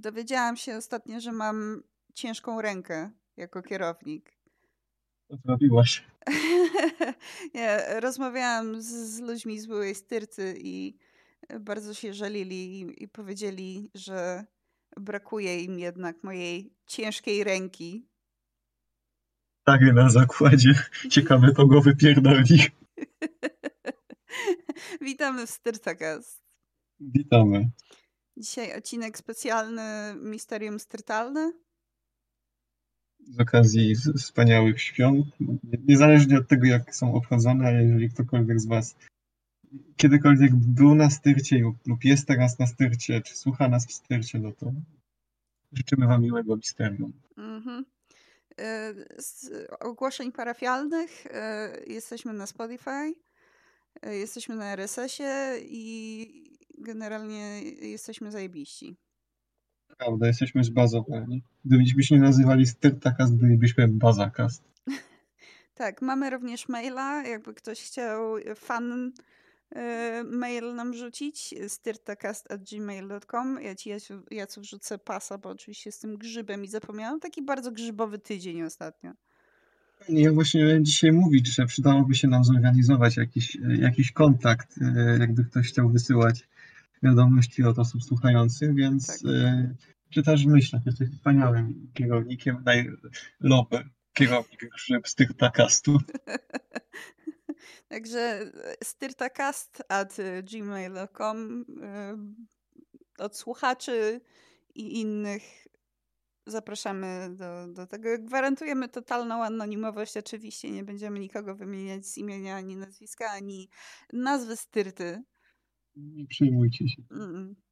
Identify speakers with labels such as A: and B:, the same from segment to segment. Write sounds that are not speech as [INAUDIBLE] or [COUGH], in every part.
A: Dowiedziałam się ostatnio, że mam ciężką rękę jako kierownik.
B: Zrobiłaś? [LAUGHS]
A: ja rozmawiałam z, z, ludźmi z byłej styrcy i bardzo się żalili i, i powiedzieli, że brakuje im jednak mojej ciężkiej ręki.
B: Tak, na zakładzie. Ciekawe, kogo wypierdoli. [LAUGHS]
A: Witamy w Styrtacast.
B: Witamy.
A: Dzisiaj odcinek specjalny Misterium Strytalne.
B: Z okazji wspaniałych świąt. Niezależnie od tego, jak są obchodzone, ale jeżeli ktokolwiek z Was kiedykolwiek był na styrcie lub jest teraz na styrcie, czy słucha nas w styrcie, no to życzymy Wam miłego misterium. Mhm.
A: E, z ogłoszeń parafialnych e, jesteśmy na Spotify, e, jesteśmy na RSS-ie i generalnie jesteśmy zajebiści.
B: Prawda, jesteśmy zbazowani. Gdybyśmy się nie nazywali Styrtakast, bylibyśmy Bazakast. [LAUGHS]
A: tak, mamy również maila, jakby ktoś chciał fan y, mail nam rzucić, styrtakast.gmail.com. Ja ci Jacu wrzucę pasa, bo oczywiście jestem grzybem i zapomniałam. Taki bardzo grzybowy tydzień ostatnio.
B: Ja właśnie dzisiaj mówić, że przydałoby się nam zorganizować jakiś, jakiś kontakt, y, jakby ktoś chciał wysyłać wiadomości od osób słuchających, więc tak. y, czytasz w myślach. Jesteś wspaniałym kierownikiem, najloper, kierownik grzyb z tych. [LAUGHS]
A: Także e, styrtakast at gmail.com y, od słuchaczy i innych zapraszamy do, do tego. Gwarantujemy totalną anonimowość. Oczywiście nie będziemy nikogo wymieniać z imienia ani nazwiska, ani nazwy styrty.
B: Nie przejmujcie się.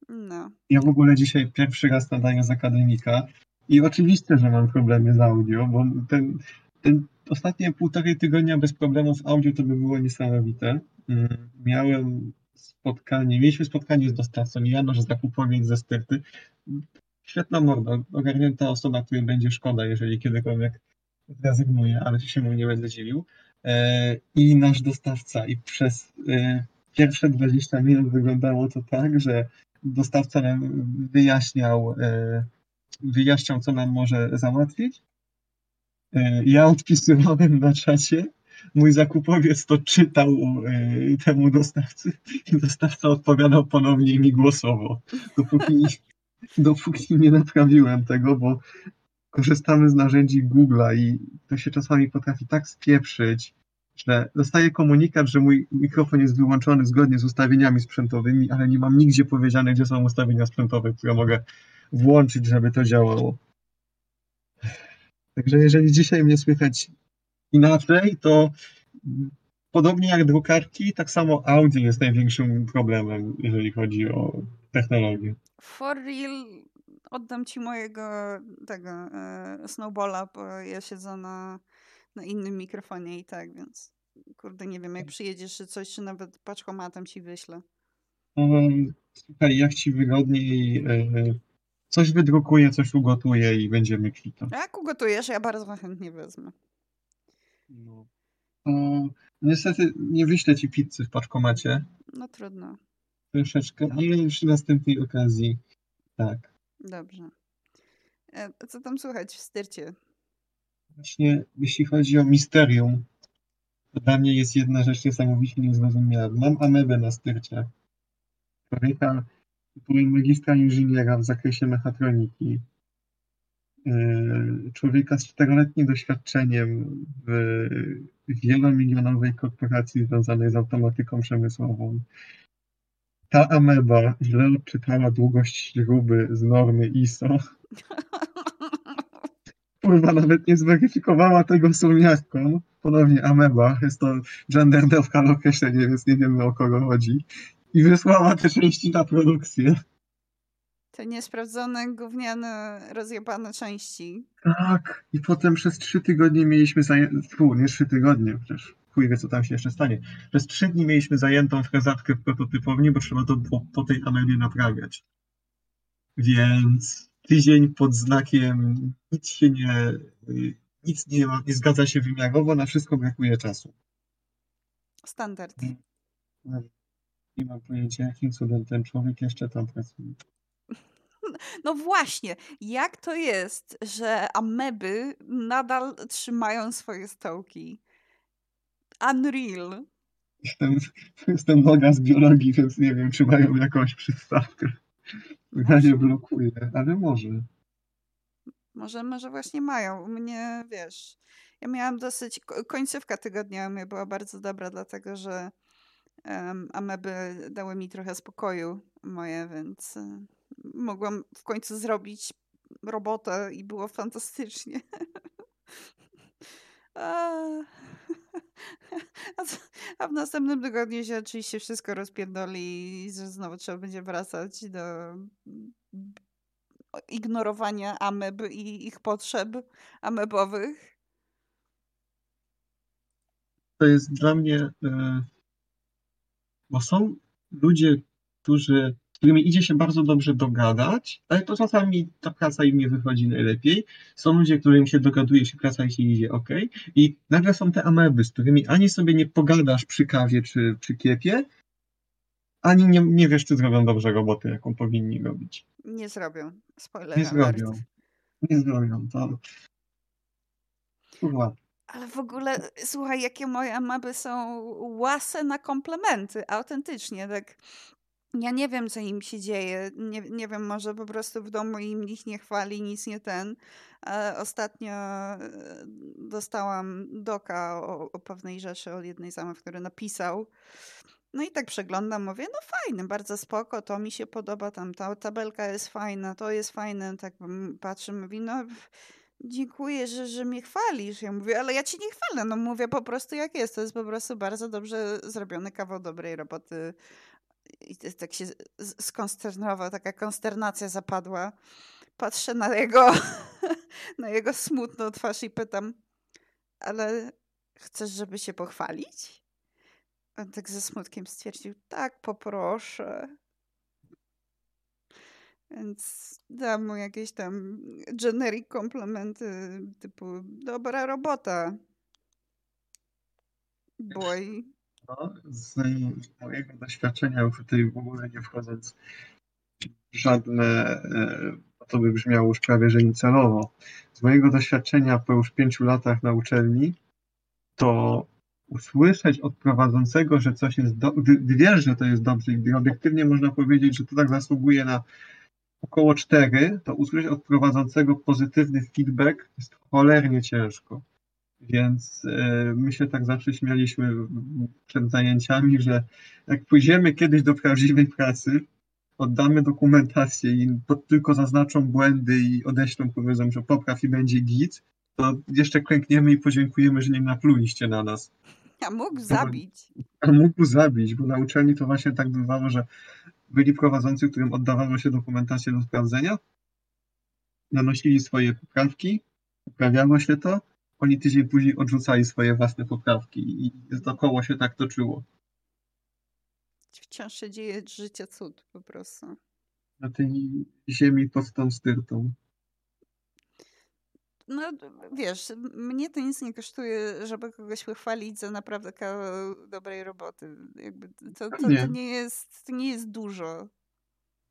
B: No. Ja w ogóle dzisiaj pierwszy raz nadaję z akademika i oczywiście, że mam problemy z audio, bo ten, ten ostatnie półtorej tygodnia bez problemów audio to by było niesamowite. Mm, miałem spotkanie, mieliśmy spotkanie z dostawcą Janusz Zakupowiec ze Styrty. Świetna morda, ogarnięta osoba, której będzie szkoda, jeżeli kiedykolwiek zrezygnuje, ale się mu nie będę dziwił. E, I nasz dostawca i przez e, pierwsze 20 minut wyglądało to tak, że dostawca nam wyjaśniał, e, wyjaśniał, co nam może załatwić. E, ja odpisywałem na czacie, mój zakupowiec to czytał e, temu dostawcy i dostawca odpowiadał ponownie mi głosowo, dopóki, [LAUGHS] dopóki nie naprawiłem tego, bo korzystamy z narzędzi Google'a i to się czasami potrafi tak spieprzyć, że dostaję komunikat, że mój mikrofon jest wyłączony zgodnie z ustawieniami sprzętowymi, ale nie mam nigdzie powiedziane, gdzie są ustawienia sprzętowe, które mogę włączyć, żeby to działało. Także jeżeli dzisiaj mnie słychać inaczej, to podobnie jak drukarki, tak samo audio jest największym problemem, jeżeli chodzi o technologię.
A: For real oddam ci mojego tego e, snowballa, bo ja siedzę na na innym mikrofonie i tak, więc kurde, nie wiem, jak tak. przyjedziesz czy coś, czy nawet paczkomatem ci wyślę.
B: Um, słuchaj, jak ci wygodniej, e, coś wydrukuję, coś ugotuję i będziemy kwitać.
A: Jak ugotujesz, ja bardzo chętnie wezmę.
B: No. niestety nie wyślę ci pizzy w paczkomacie.
A: No trudno.
B: Troszeczkę, ale już przy następnej okazji. Tak.
A: Dobrze. E, co tam słychać w styrcie?
B: Właśnie jeśli chodzi o misterium, to dla mnie jest jedna rzecz niesamowicie niezrozumiała. Mam amebę na styrcie. Człowieka, byłem magistra inżyniera w zakresie mechatroniki. Yy, człowieka z czteroletnim doświadczeniem w wielomilionowej korporacji związanej z automatyką przemysłową. Ta ameba źle odczytała długość śruby z normy ISO [LAUGHS] kurwa nawet nie zweryfikowała tego słomiarką. Ponownie ameba, jest to gender dev określenie, więc nie wiemy o kogo chodzi. I wysłała te części na produkcję.
A: Te niesprawdzone, gówniane, rozjebane części.
B: Tak. I potem przez trzy tygodnie mieliśmy zajętą, nie trzy tygodnie, przecież chuj wie co tam się jeszcze stanie. Przez trzy dni mieliśmy zajętą frezatkę w prototypowni, bo trzeba to było po tej amebie naprawiać. Więc tydzień pod znakiem nic się nie, nic nie, nie zgadza się wymiarowo, na wszystko brakuje czasu.
A: Standard.
B: Nie mam pojęcia, jakim cudem ten człowiek jeszcze tam pracuje. [LAUGHS]
A: No właśnie, jak to jest, że ameby nadal trzymają swoje stołki? Unreal.
B: Jestem, jestem noga z biologii, więc nie wiem, czy mają jakąś przystawkę. Ja nie blokuję, ale może.
A: Może, może właśnie mają. U mnie, wiesz, ja miałam dosyć, końcówka tygodnia u mnie była bardzo dobra, dlatego że um, ameby dały mi trochę spokoju moje, więc um, mogłam w końcu zrobić robotę i było fantastycznie. [LAUGHS] a, a w następnym tygodniu się oczywiście wszystko rozpierdoli i że znowu trzeba będzie wracać do ignorowania ameb i ich potrzeb amebowych.
B: To jest dla mnie, e, bo są ludzie, którzy, z którymi idzie się bardzo dobrze dogadać, ale to czasami ta praca im nie wychodzi najlepiej. Są ludzie, którym się dogaduje się, praca i się idzie ok. I nagle są te ameby, z którymi ani sobie nie pogadasz przy kawie czy przy kiepie, ani nie, nie wiesz, czy zrobią dobrze robotę, jaką powinni robić.
A: Nie zrobią. Spoiler
B: Nie
A: alert.
B: zrobią. Nie zrobią, to... Kurwa.
A: Ale w ogóle, słuchaj, jakie moje mapy są łase na komplementy, autentycznie, tak. Ja nie wiem, co im się dzieje. Nie, nie wiem, może po prostu w domu im nikt nie chwali, nic nie ten. Ale ostatnio e, dostałam doka o, o pewnej rzeczy od jednej z który napisał. No i tak przeglądam, mówię, no fajny, bardzo spoko, to mi się podoba, tam ta tabelka jest fajna, to jest fajne, tak patrzę, mówi, no dziękuję, że, że mnie chwalisz. Ja mówię, ale ja ci nie chwalę, no mówię po prostu jak jest, to jest po prostu bardzo dobrze zrobiony kawał dobrej roboty. I tak się skonsternował, taka konsternacja zapadła. Patrzę na jego, [LAUGHS] na jego smutną twarz i pytam, ale chcesz, żeby się pochwalić? On tak ze smutkiem stwierdził, tak, poproszę. Więc dam mu jakieś tam generic komplementy typu dobra robota. Boy.
B: No, z mojego doświadczenia, już tutaj w ogóle nie wchodząc w żadne, e, to by brzmiało już prawie, że celowo. Z mojego doświadczenia po już pięciu latach na uczelni, to usłyszeć od prowadzącego, że coś jest do... gdy, gdy wiesz, że to jest dobrze i gdy obiektywnie można powiedzieć, że to tak zasługuje na około cztery, to usłyszeć od prowadzącego pozytywny feedback jest cholernie ciężko. Więc e, my się tak zawsze śmialiśmy przed zajęciami, że jak pójdziemy kiedyś do prawdziwej pracy, oddamy dokumentację i tylko zaznaczą błędy i odeślą, powiedzą, że popraw i będzie git, to jeszcze klękniemy i podziękujemy, że nie napluliście na nas.
A: A mógł zabić.
B: A mógł zabić, bo na uczelni to właśnie tak bywało, że byli prowadzący, którym oddawało się dokumentację do sprawdzenia, nanosili swoje poprawki, poprawiało się to, oni tydzień później odrzucali swoje własne poprawki i to koło się tak toczyło.
A: Wciąż się dzieje życie cud po prostu.
B: Na tej ziemi pod tą styrtą
A: no wiesz, mnie to nic nie kosztuje, żeby kogoś pochwalić za naprawdę kawał dobrej roboty. Jakby to, to, to, nie jest, to nie jest dużo.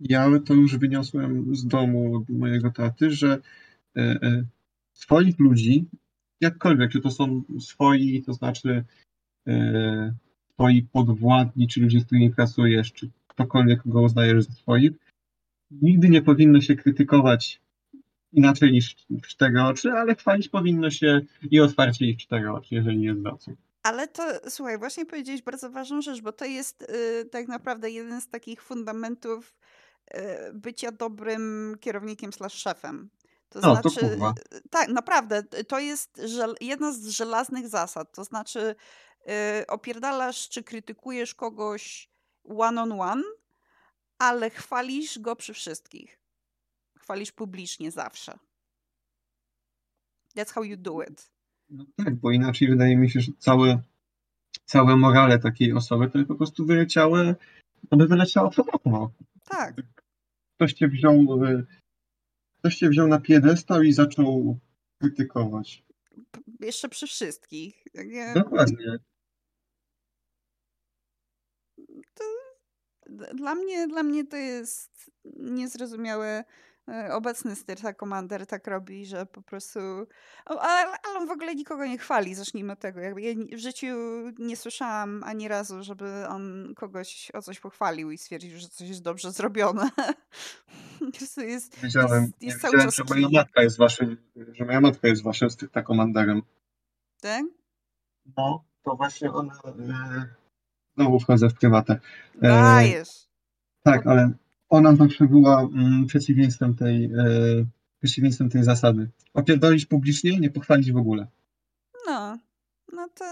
B: Ja to już wyniosłem z domu mojego taty, że e, e, swoich ludzi, jakkolwiek, czy to są swoi, to znaczy e, swoi podwładni, czy ludzie, z którymi pracujesz, czy ktokolwiek, kogo uznajesz za swoich, nigdy nie powinno się krytykować inaczej niż w cztery oczy, ale chwalić powinno się i otwarcie ich w cztery oczy, jeżeli jest co.
A: Ale to, słuchaj, właśnie powiedziałeś bardzo ważną rzecz, bo to jest y, tak naprawdę jeden z takich fundamentów y, bycia dobrym kierownikiem slash szefem.
B: To no, znaczy, to kurwa.
A: tak, naprawdę, to jest jedna z żelaznych zasad. To znaczy, y, opierdalasz czy krytykujesz kogoś one on one, ale chwalisz go przy wszystkich chwalisz publicznie zawsze. That's how you do it.
B: No tak, bo inaczej wydaje mi się, że całe, całe morale takiej osoby to po prostu wyleciały, aby wyleciało podobno.
A: Tak.
B: Ktoś cię wziął, e, ktoś cię wziął na piedestał i zaczął krytykować.
A: Jeszcze przy wszystkich.
B: Dokładnie.
A: To Dla mnie, dla mnie to jest niezrozumiałe. E, obecny Styrta Commander tak robi, że po prostu. Ale, ale on w ogóle nikogo nie chwali, zacznijmy od tego. Jakby ja w życiu nie słyszałam ani razu, żeby on kogoś o coś pochwalił i stwierdził, że coś jest dobrze zrobione. [LAUGHS]
B: jest, Wiedziałem, jest, jest cały czas że moja matka jest waszym, że moja matka jest waszym Styrta Commanderem.
A: Tak?
B: No, to właśnie ona. E, znowu wchodzę w prywatę.
A: E, Dajesz.
B: Tak, ale ona zawsze była mm, przeciwieństwem tej, e, przeciwieństwem tej zasady. Opierdolić publicznie, nie pochwalić w ogóle.
A: No, no to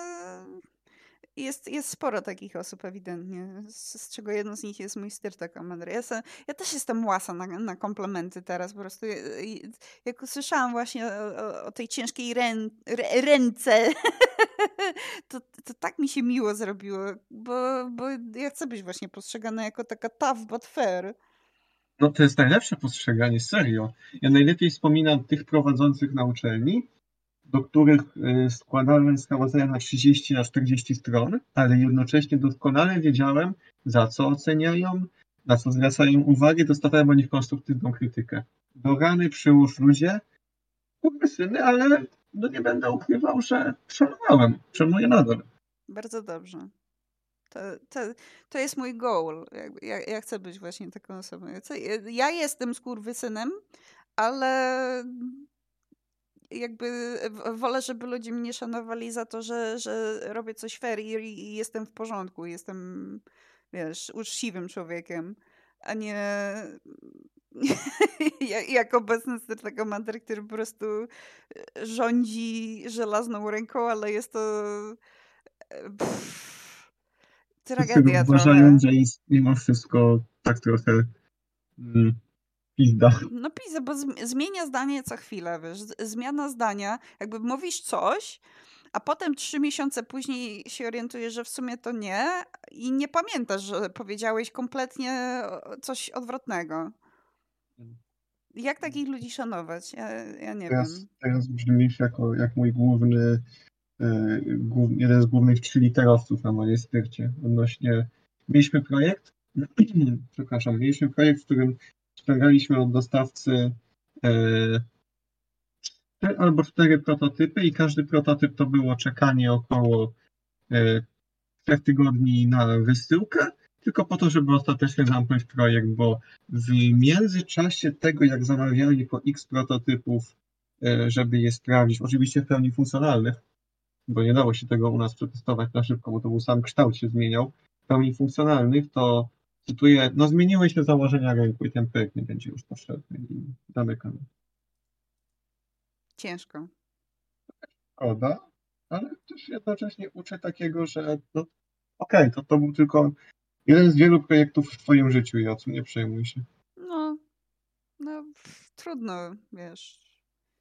A: jest, jest sporo takich osób ewidentnie, z, z czego jedną z nich jest mój styrta Commander. Ja, ja też jestem łasa na, na komplementy teraz, po prostu jak usłyszałam właśnie o, o tej ciężkiej rę, rę, ręce, [LAUGHS] to, to tak mi się miło zrobiło, bo, bo ja chcę być właśnie postrzegana jako taka tough but fair.
B: No to jest najlepsze postrzeganie, serio. Ja najlepiej wspominam tych prowadzących na uczelni, do których y, składałem sprawozdania na 30 na 40 stron, ale jednocześnie doskonale wiedziałem, za co oceniają, na co zwracają uwagę, dostawałem o nich konstruktywną krytykę. Do rany przyłóż ludzie, syny, ale no nie będę ukrywał, że szanowałem. Szanuję nadal.
A: Bardzo dobrze. To, to, to jest mój goal. Ja, ja chcę być właśnie taką osobą. Ja jestem skurwysynem, ale jakby wolę, żeby ludzie mnie szanowali za to, że, że robię coś fair i, i jestem w porządku. Jestem, wiesz, uczciwym człowiekiem, a nie [LAUGHS] jak obecny Starter który po prostu e, rządzi żelazną ręką, ale jest to e, pff, tragedia
B: Uważają, że jest mimo wszystko tak trochę mm, pizda.
A: No pizda, bo zmienia zdanie co chwilę, wiesz, zmiana zdania, jakby mówisz coś, a potem trzy miesiące później się orientujesz, że w sumie to nie i nie pamiętasz, że powiedziałeś kompletnie coś odwrotnego. Jak takich ludzi szanować? Ja, ja nie
B: teraz,
A: wiem.
B: Teraz brzmisz jako jak mój główny, głów, jeden z głównych trzyliterowców na mojej styrcie. Odnośnie, mieliśmy projekt, [CLEARS THROAT] przepraszam, mieliśmy projekt, w którym ściągaliśmy od dostawcy e, albo cztery prototypy i każdy prototyp to było czekanie około e, trzech tygodni na wysyłkę tylko po to, żeby ostatecznie zamknąć projekt, bo w międzyczasie tego, jak zamawiali po X prototypów, e, żeby je sprawdzić, oczywiście w pełni funkcjonalnych, bo nie dało się tego u nas przetestować na szybko, bo to był sam kształt się zmieniał, w pełni funkcjonalnych, to cytuję, no zmieniły się założenia rynku i ten projekt nie będzie już potrzebny i zamykamy.
A: Ciężko.
B: Szkoda, ale też jednocześnie uczę takiego, że no, okej, okay, to, to był tylko Jeden z wielu projektów w twoim życiu, Jacu, nie przejmuj się.
A: No, no trudno, wiesz.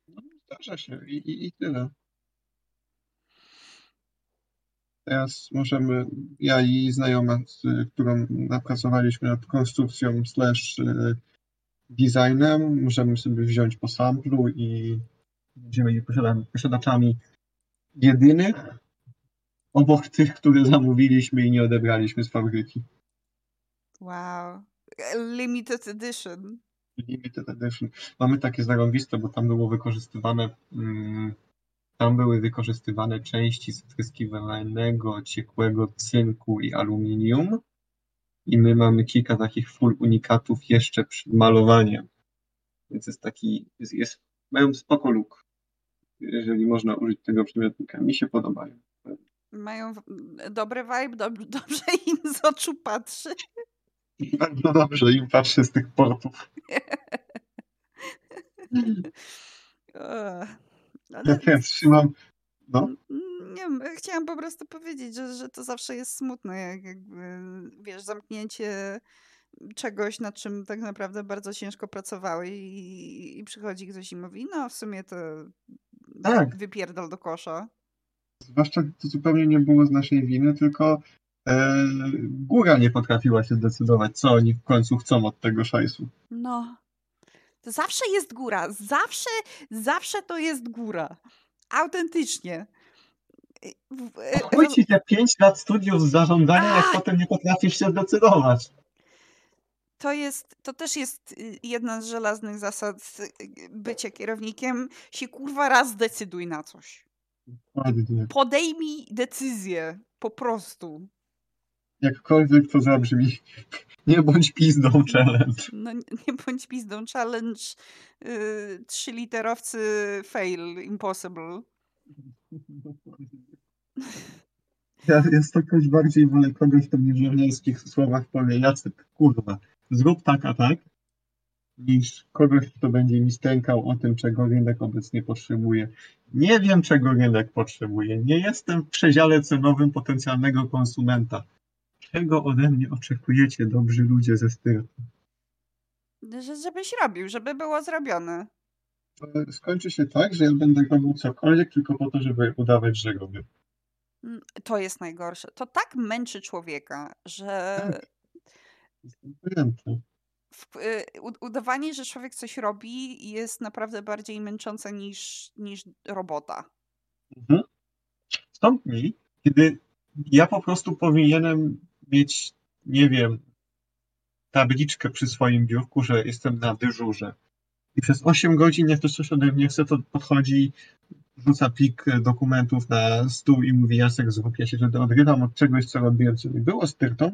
B: No, zdarza się i, i, i tyle. Teraz możemy, ja i znajoma, z którą napracowaliśmy nad konstrukcją slash e, designem, możemy sobie wziąć po samplu i będziemy posiadaczami jedynych obok tych, które zamówiliśmy i nie odebraliśmy z fabryki.
A: Wow. Limited edition.
B: Limited edition. Mamy takie zarąbiste, bo tam było wykorzystywane mm, tam były wykorzystywane części zyskiwanego ciekłego cynku i aluminium. I my mamy kilka takich full unikatów jeszcze przed malowaniem. Więc jest taki, jest, jest mają spoko look, jeżeli można użyć tego przymiotnika. Mi się podobają.
A: Mają dobry vibe, dob [LAUGHS] dobrze im z oczu patrzy.
B: Bardzo dobrze im patrzy z tych portów. [LAUGHS] Ja też trzymam. No.
A: Nie wiem, chciałam po prostu powiedzieć, że, że to zawsze jest smutne, jak jakby, wiesz, zamknięcie czegoś, nad czym tak naprawdę bardzo ciężko pracowały i, i przychodzi ktoś i mówi, no w sumie to tak. wypierdol do kosza.
B: Zwłaszcza to zupełnie nie było z naszej winy, tylko e, góra nie potrafiła się zdecydować, co oni w końcu chcą od tego szajsu.
A: No. To zawsze jest góra. Zawsze, zawsze to jest góra. Autentycznie.
B: Chuj ci te 5 lat studiów z zarządzania, jak potem nie potrafisz się zdecydować.
A: to jest, to też jest y, jedna z żelaznych zasad y, bycia kierownikiem. Się kurwa raz zdecyduj na coś. Podejmij decyzję. Po prostu.
B: Jakkolwiek to zabrzmi. Nie bądź pizdą challenge.
A: No nie bądź pizdą challenge. Yy, trzyliterowcy fail impossible.
B: Ja jest jakoś bardziej wolę kogoś, kto mi w żołnierskich słowach powie, Jacek, kurwa, zrób tak, a tak, niż kogoś, kto będzie mi stękał o tym, czego rynek obecnie potrzebuje. Nie wiem, czego rynek potrzebuje. Nie jestem w przedziale cenowym potencjalnego konsumenta. Czego ode mnie oczekujecie, dobrzy ludzie ze styrtu?
A: Że, żebyś robił, żeby było zrobione.
B: Skończy się tak, że ja będę robił cokolwiek tylko po to, żeby udawać, że robię.
A: Mm, to jest najgorsze. To tak męczy człowieka, że. Tak. W, y, udawanie, że człowiek coś robi, jest naprawdę bardziej męczące niż, niż robota.
B: Mhm. Stąd mi, kiedy ja po prostu powinienem mieć, nie wiem, tabliczkę przy swoim biurku, że jestem na dyżurze. I przez 8 godzin, jak ktoś coś ode mnie chce, to podchodzi, rzuca plik dokumentów na stół i mówi Jacek zrób, ja się wtedy odrywam od czegoś, co robiłem, co było styrtą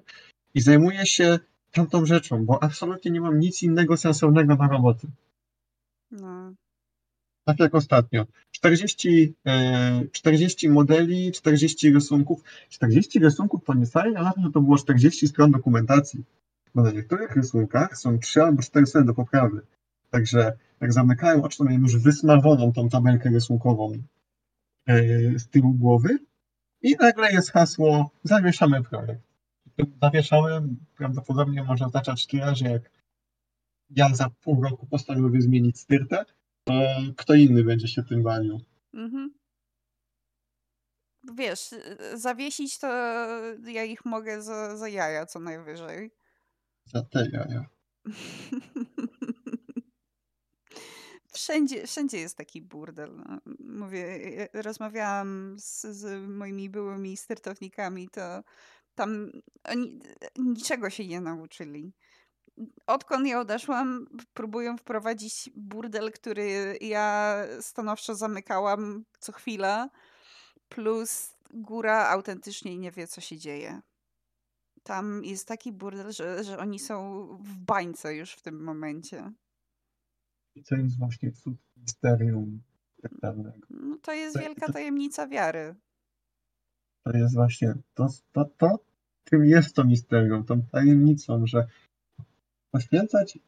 B: i zajmuję się tamtą rzeczą, bo absolutnie nie mam nic innego sensownego na roboty. No. Tak jak ostatnio. 40, 40 e, modeli, 40 rysunków. 40 rysunków to nie fajnie, ale to było 40 stron dokumentacji. Bo na niektórych rysunkach są 3 albo 4 strony do poprawy. Także jak zamykałem oczy, to miałem już wysmażoną tą tabelkę rysunkową e, z tyłu głowy i nagle jest hasło zawieszamy projekt. Zawieszałem prawdopodobnie może oznaczać tyle, że jak ja za pół roku postanowię zmienić styrtę, to kto inny będzie się tym bawił. Mhm.
A: Wiesz, zawiesić to ja ich mogę za, za jaja co najwyżej.
B: Za te jaja. [LAUGHS]
A: wszędzie, wszędzie jest taki burdel. No. Mówię, rozmawiałam z, z moimi byłymi startownikami, to tam oni niczego się nie nauczyli. Odkąd ja odeszłam, próbują wprowadzić burdel, który ja stanowczo zamykałam co chwila, plus góra autentycznie nie wie, co się dzieje. Tam jest taki burdel, że, że oni są w bańce już w tym momencie.
B: I co jest właśnie cud misterium
A: pewnego. No to jest to, wielka to, tajemnica wiary.
B: To jest właśnie to, to, to, czym jest to misterium, tą tajemnicą, że poświęcać.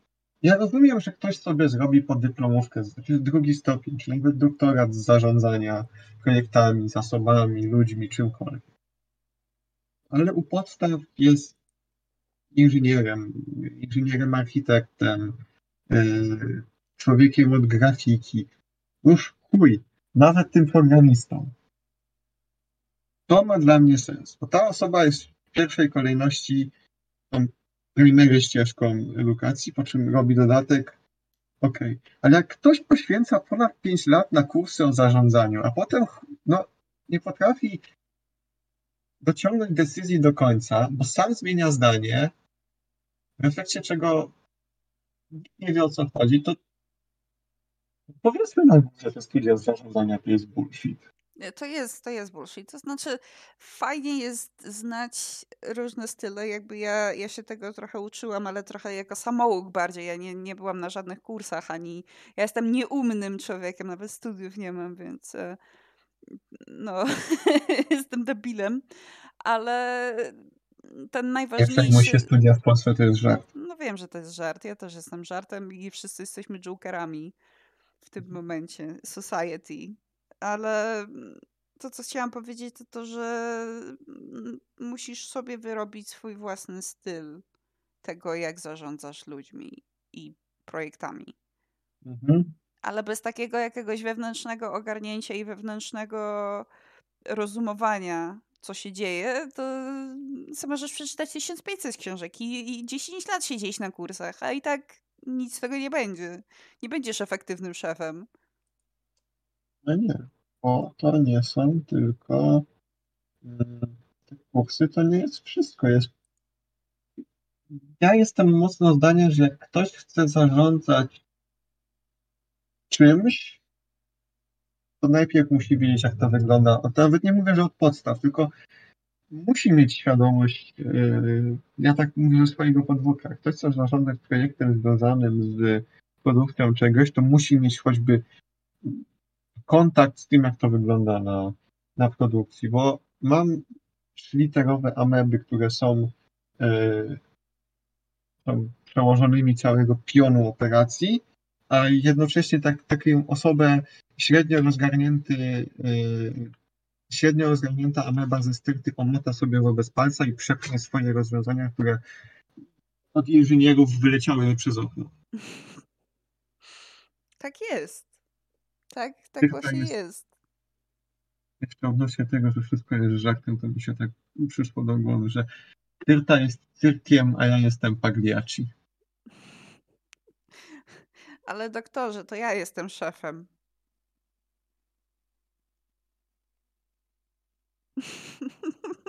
B: Ja rozumiem, że ktoś sobie zrobi podyplomówkę, znaczy drugi stopień, czyli nawet doktorat z zarządzania projektami, zasobami, ludźmi, czymkolwiek. Ale u podstaw jest inżynierem, inżynierem, architektem, yy, człowiekiem od grafiki. Już chuj, nawet tym programistą. To ma dla mnie sens, bo ta osoba jest w pierwszej kolejności tą primary ścieżką edukacji, po czym robi dodatek. OK, ale jak ktoś poświęca ponad 5 lat na kursy o zarządzaniu, a potem no, nie potrafi dociągnąć decyzji do końca, bo sam zmienia zdanie, w efekcie czego nie wie o co chodzi, to Powiedzmy na że te studia zarządzania to jest bullshit.
A: To jest, to jest bullshit. To znaczy, fajnie jest znać różne style. Jakby ja, ja się tego trochę uczyłam, ale trochę jako samouk bardziej. Ja nie, nie byłam na żadnych kursach, ani ja jestem nieumnym człowiekiem, nawet studiów nie mam, więc e, no, [LAUGHS] jestem debilem. Ale ten najważniejszy... Jak
B: się studia w Polsce, to jest żart.
A: No wiem, że to jest żart. Ja też jestem żartem i wszyscy jesteśmy jokerami w tym mhm. momencie, society. Ale mm, to, co chciałam powiedzieć, to to, że mm, musisz sobie wyrobić swój własny styl tego, jak zarządzasz ludźmi i projektami. Mhm. Ale bez takiego jakiegoś wewnętrznego ogarnięcia i wewnętrznego rozumowania, co się dzieje, to co możesz przeczytać 1500 książek i, i 10 lat siedzieć na kursach, a i tak nic z tego nie będzie. Nie będziesz efektywnym szefem.
B: No nie, bo to nie są tylko mm, te kursy, to nie jest wszystko. Jest Ja jestem mocno zdania, że jak ktoś chce zarządzać czymś, to najpierw musi wiedzieć, jak to wygląda. Nawet nie mówię, że od podstaw, tylko musi mieć świadomość, yy, ja tak mówię ze swojego podwórka, ktoś chce zarządzać projektem związanym z produkcją czegoś, to musi mieć choćby kontakt z tym, jak to wygląda na, na produkcji, bo mam literowe ameby, które są, yy, są przełożonymi całego pionu operacji, a jednocześnie tak, taką osobę średnio rozgarnięty, yy, średnio rozgarnięta ameba ze styrty omota sobie wobec palca i przepchnie swoje rozwiązania, które od inżynierów wyleciały przez okno.
A: Tak jest. Tak, tak właśnie jest. jest.
B: Jeszcze odnośnie tego, że wszystko jest żartem, to mi się tak przyszło do głowy, że Tyrta jest cyrkiem, a ja jestem Pagliacci. [LAUGHS]
A: Ale doktorze, to ja jestem szefem. [LAUGHS]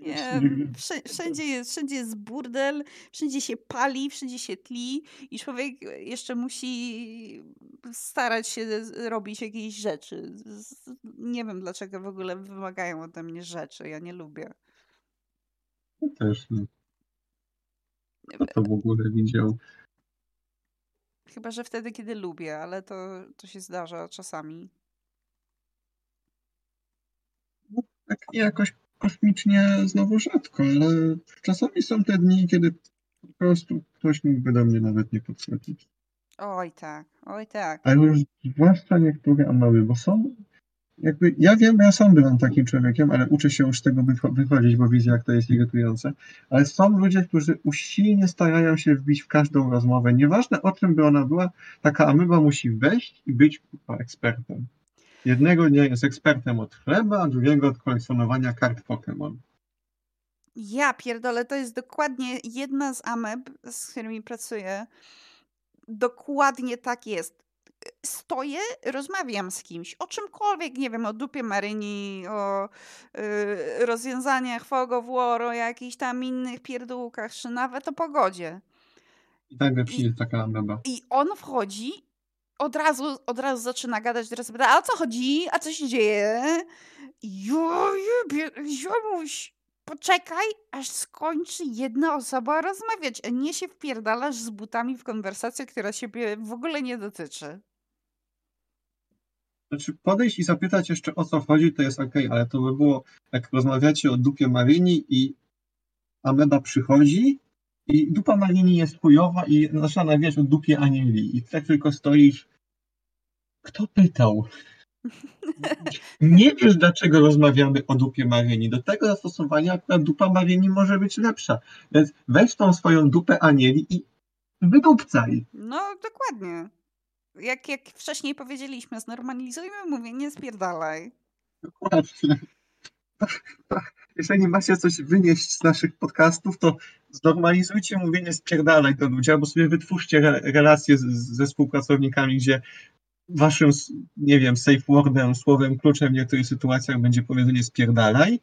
A: Nie, [LAUGHS] wszędzie jest, wszędzie jest burdel, wszędzie się pali, wszędzie się tli i człowiek jeszcze musi starać się robić jakieś rzeczy. Nie wiem, dlaczego w ogóle wymagają ode mnie rzeczy. Ja nie lubię.
B: Ja też nie. Kto to w ogóle widział?
A: Chyba, że wtedy, kiedy lubię, ale to, to się zdarza czasami.
B: No, tak jakoś kosmicznie znowu rzadko, ale czasami są te dni, kiedy po prostu ktoś mógłby do mnie nawet nie podchodzić.
A: Oj tak, oj tak.
B: Ale już zwłaszcza niektóre amały, bo są jakby, ja wiem, ja sam byłem takim człowiekiem, ale uczę się już z tego wychodzić, bo widzę, jak to jest irytujące. Ale są ludzie, którzy usilnie starają się wbić w każdą rozmowę. Nieważne o czym by ona była, taka ameba musi wejść i być ekspertem. Jednego dnia jest ekspertem od chleba, a drugiego od kolekcjonowania kart Pokémon.
A: Ja pierdolę, to jest dokładnie jedna z ameb, z którymi pracuję. Dokładnie tak jest. Stoję, rozmawiam z kimś o czymkolwiek, nie wiem, o dupie Maryni, o yy, rozwiązaniach Fog of War, o jakichś tam innych pierdółkach, czy nawet o pogodzie.
B: I tak przyjdzie taka ameba.
A: I on wchodzi od razu, od razu zaczyna gadać, teraz pyta, a o co chodzi? A co się dzieje? Ziomuś, poczekaj, aż skończy jedna osoba rozmawiać, a nie się wpierdalasz z butami w konwersację, która ciebie w ogóle nie dotyczy.
B: Znaczy podejść i zapytać jeszcze o co chodzi, to jest ok, ale to by było, jak rozmawiacie o dupie Marini i Ameba przychodzi i dupa Marini jest chujowa i zaczyna wiesz o dupie Anieli i tak tylko stoisz kto pytał? Nie wiesz, dlaczego rozmawiamy o dupie Maryni. Do tego zastosowania akurat dupa Maryni może być lepsza. Więc weź tą swoją dupę Anieli i wydupcaj.
A: No, dokładnie. Jak, jak wcześniej powiedzieliśmy, znormalizujmy mówienie, spierdalaj.
B: Dokładnie. Jeżeli macie coś wynieść z naszych podcastów, to znormalizujcie mówienie spierdalaj do ludzi, albo sobie wytwórzcie relacje z, ze współpracownikami, gdzie waszym, nie wiem, safe wordem, słowem kluczem w niektórych sytuacjach będzie powiedzenie spierdalaj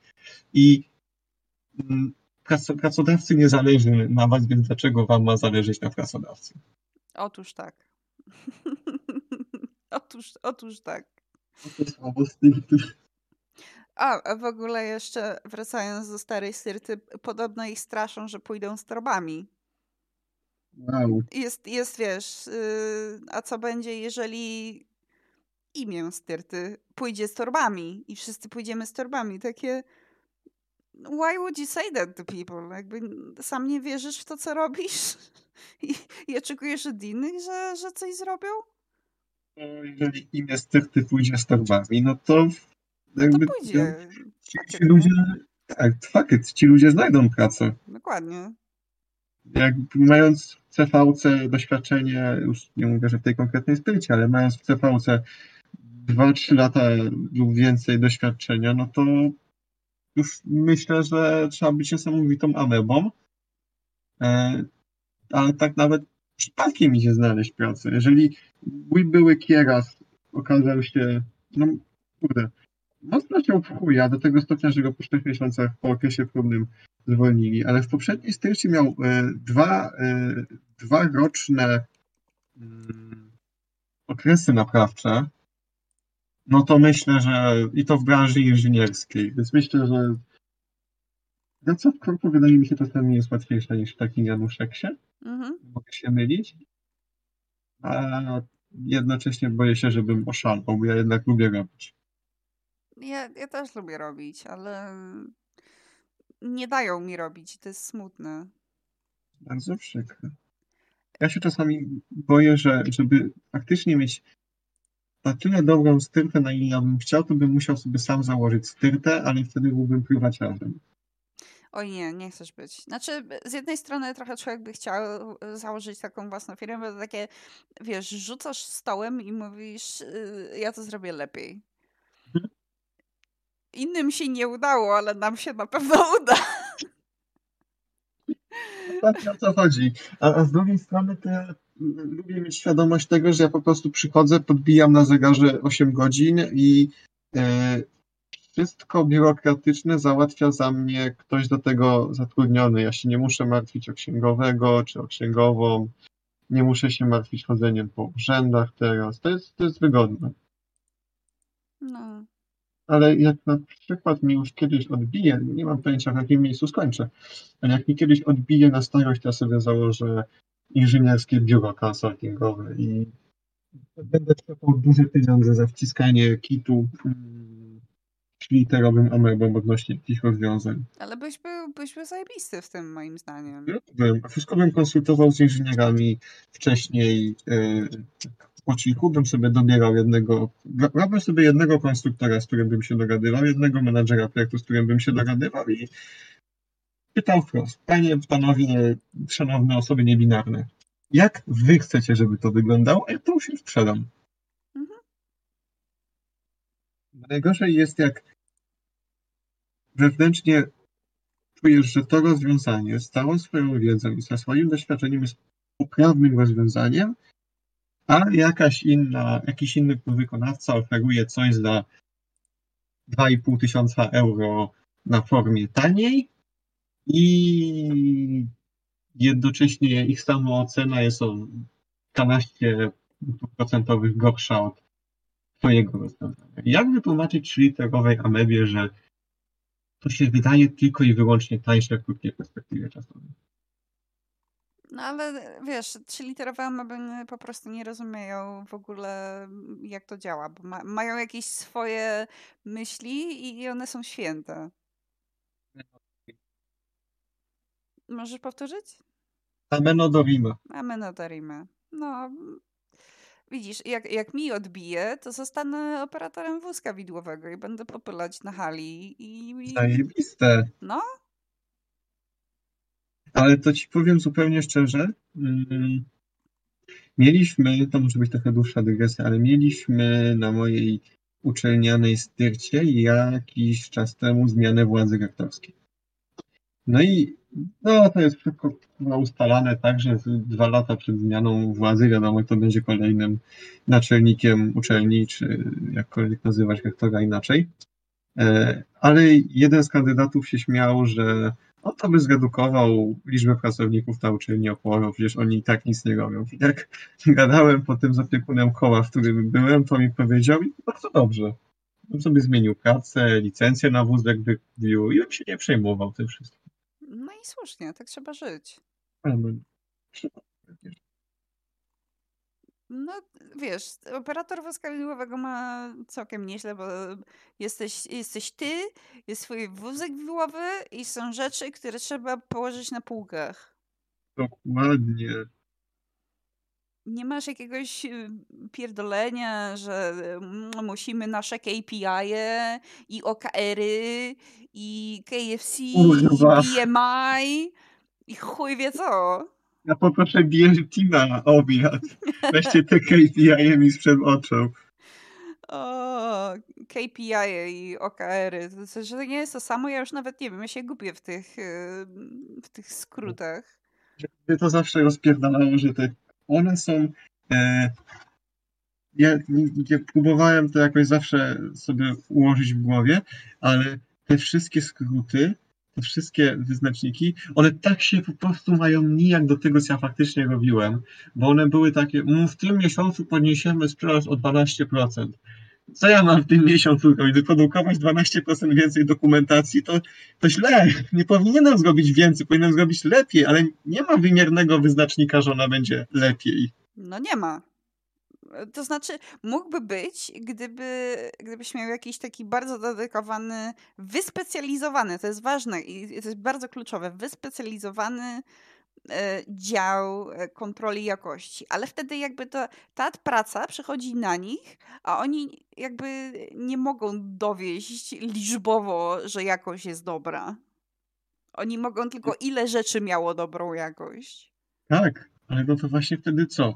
B: i mm, pracodawcy nie zależy na was, więc dlaczego wam ma zależeć na pracodawcy?
A: Otóż tak. [LAUGHS] otóż, otóż tak. A, w ogóle jeszcze wracając do starej styrty, podobno ich straszą, że pójdą z torbami.
B: Wow.
A: Jest, jest wiesz, yy, a co będzie, jeżeli imię Styrty pójdzie z torbami i wszyscy pójdziemy z torbami? Takie why would you say that to people? Jakby sam nie wierzysz w to, co robisz [LAUGHS] i, i oczekujesz od innych, że, że coś zrobią?
B: No, jeżeli imię Styrty pójdzie z torbami, no to
A: jakby... No to pójdzie.
B: Ci, ci ludzie, tak, fakt, ci ludzie znajdą pracę.
A: Dokładnie
B: jak mając w CVC doświadczenie, już nie mówię, że w tej konkretnej sprycie, ale mając w CVC 2-3 lata lub więcej doświadczenia, no to już myślę, że trzeba być niesamowitą amebą. E, ale tak nawet przypadkiem idzie znaleźć pracę. Jeżeli mój były kieras okazał się, no kurde, mocno się w chuja, do tego stopnia, że go po 4 miesiącach po okresie próbnym zwolnili, ale w poprzedniej styczniu miał e, dwa, e, dwa roczne mm, okresy naprawcze, no to myślę, że i to w branży inżynierskiej, więc myślę, że praca w korpo wydaje mi się czasami jest łatwiejsza niż w takim Januszeksie. Mhm. Mogę się mylić. A jednocześnie boję się, żebym oszalał, bo ja jednak lubię robić.
A: Ja, ja też lubię robić, ale nie dają mi robić. To jest smutne.
B: Bardzo przykre. Ja się czasami boję, że żeby faktycznie mieć na tyle dobrą styrtę, na ile ja bym chciał, to bym musiał sobie sam założyć styrtę, ale wtedy byłbym prywaciarzem.
A: Oj nie, nie chcesz być. Znaczy, z jednej strony trochę człowiek by chciał e, założyć taką własną firmę, bo takie, wiesz, rzucasz stołem i mówisz, y, ja to zrobię lepiej. Innym się nie udało, ale nam się na pewno [LAUGHS] uda.
B: Tak, o co chodzi. A, a z drugiej strony to ja lubię mieć świadomość tego, że ja po prostu przychodzę, podbijam na zegarze 8 godzin i e, wszystko biurokratyczne załatwia za mnie ktoś do tego zatrudniony. Ja się nie muszę martwić o księgowego czy o księgową. Nie muszę się martwić chodzeniem po urzędach teraz. To jest, to jest wygodne. No. Ale jak na przykład mi już kiedyś odbije, nie mam pojęcia w jakim miejscu skończę, ale jak mi kiedyś odbije na starość, to ja sobie założę inżynierskie biuro konsultingowe i będę trzepał duże pieniądze za wciskanie kitu literowym amebem odnośnie jakichś rozwiązań.
A: Ale byś był, byś był zajebisty w tym, moim zdaniem.
B: Ja bym. Wszystko bym konsultował z inżynierami wcześniej. Yy, po cichu bym sobie dobierał jednego, brałbym sobie jednego konstruktora, z którym bym się dogadywał, jednego menadżera projektu, z którym bym się dogadywał i pytał wprost, panie, panowie, szanowne osoby niebinarne, jak wy chcecie, żeby to wyglądało, ja to już sprzedam. Najgorzej jest, jak wewnętrznie czujesz, że to rozwiązanie z całą swoją wiedzą i ze swoim doświadczeniem jest poprawnym rozwiązaniem, a jakaś inna, jakiś inny wykonawca oferuje coś za 2,5 tysiąca euro na formie taniej i jednocześnie ich samoocena jest o 12% gorsza od twojego rozwiązania. Jak wytłumaczyć 3-literowej amebie, że to się wydaje tylko i wyłącznie tańsze w krótkiej perspektywie czasowej?
A: No ale wiesz, 3-literowe ameby po prostu nie rozumieją w ogóle jak to działa, bo ma, mają jakieś swoje myśli i one są święte. Możesz powtórzyć?
B: Ameno dorime.
A: Ameno dorime. No, Widzisz, jak, jak mi odbije, to zostanę operatorem wózka widłowego i będę popylać na hali i... i...
B: Zajebiste.
A: No.
B: Ale to ci powiem zupełnie szczerze. Mm, mieliśmy, to może być trochę dłuższa dygresja, ale mieliśmy na mojej uczelnianej styrcie jakiś czas temu zmianę władzy rektorskiej. No i no, to jest wszystko ustalane tak, że dwa lata przed zmianą władzy wiadomo, kto będzie kolejnym naczelnikiem uczelni, czy jakkolwiek nazywać rektora inaczej. E, ale jeden z kandydatów się śmiał, że no to by zredukował liczbę pracowników na uczelni o połowę, przecież oni i tak nic nie robią. I jak gadałem potem z opiekunem koła, w którym byłem, to mi powiedział, i bardzo dobrze. Bym sobie zmienił pracę, licencję na wózek wykupił i bym się nie przejmował tym wszystkim.
A: No i słusznie, tak trzeba żyć.
B: Amen.
A: No, wiesz, operator wózka widłowego ma całkiem nieźle, bo jesteś, jesteś ty, jest swój wózek widłowy i są rzeczy, które trzeba położyć na półkach.
B: Dokładnie.
A: Nie masz jakiegoś y, pierdolenia, że mm, musimy nasze KPI -e i OKR-y i KFC Kurwa. i BMI i chuj wie co.
B: Ja poproszę BLT na obiad. Weźcie te KPI mi sprzed oczu.
A: O, KPI i OKR-y. To, że to nie jest to samo, ja już nawet nie wiem, ja się gubię w tych, y, w tych skrótach.
B: To zawsze rozpierdalało, że te one są e, ja, ja próbowałem to jakoś zawsze sobie ułożyć w głowie, ale te wszystkie skróty, te wszystkie wyznaczniki, one tak się po prostu mają nijak do tego, co ja faktycznie robiłem, bo one były takie, mm, w tym miesiącu podniesiemy sprzedaż o 12%. Co ja mam w tym miesiącu robić? Wyprodukować 12% więcej dokumentacji, to, to źle. Nie powinienem zrobić więcej, powinienem zrobić lepiej, ale nie ma wymiernego wyznacznika, że ona będzie lepiej.
A: No nie ma. To znaczy, mógłby być, gdyby, gdybyś miał jakiś taki bardzo dedykowany, wyspecjalizowany, to jest ważne i to jest bardzo kluczowe, wyspecjalizowany e, dział e, kontroli jakości, ale wtedy jakby to, ta praca przychodzi na nich, a oni jakby nie mogą dowieść liczbowo, że jakość jest dobra. Oni mogą tylko ile rzeczy miało dobrą jakość.
B: Tak, ale no to właśnie wtedy co?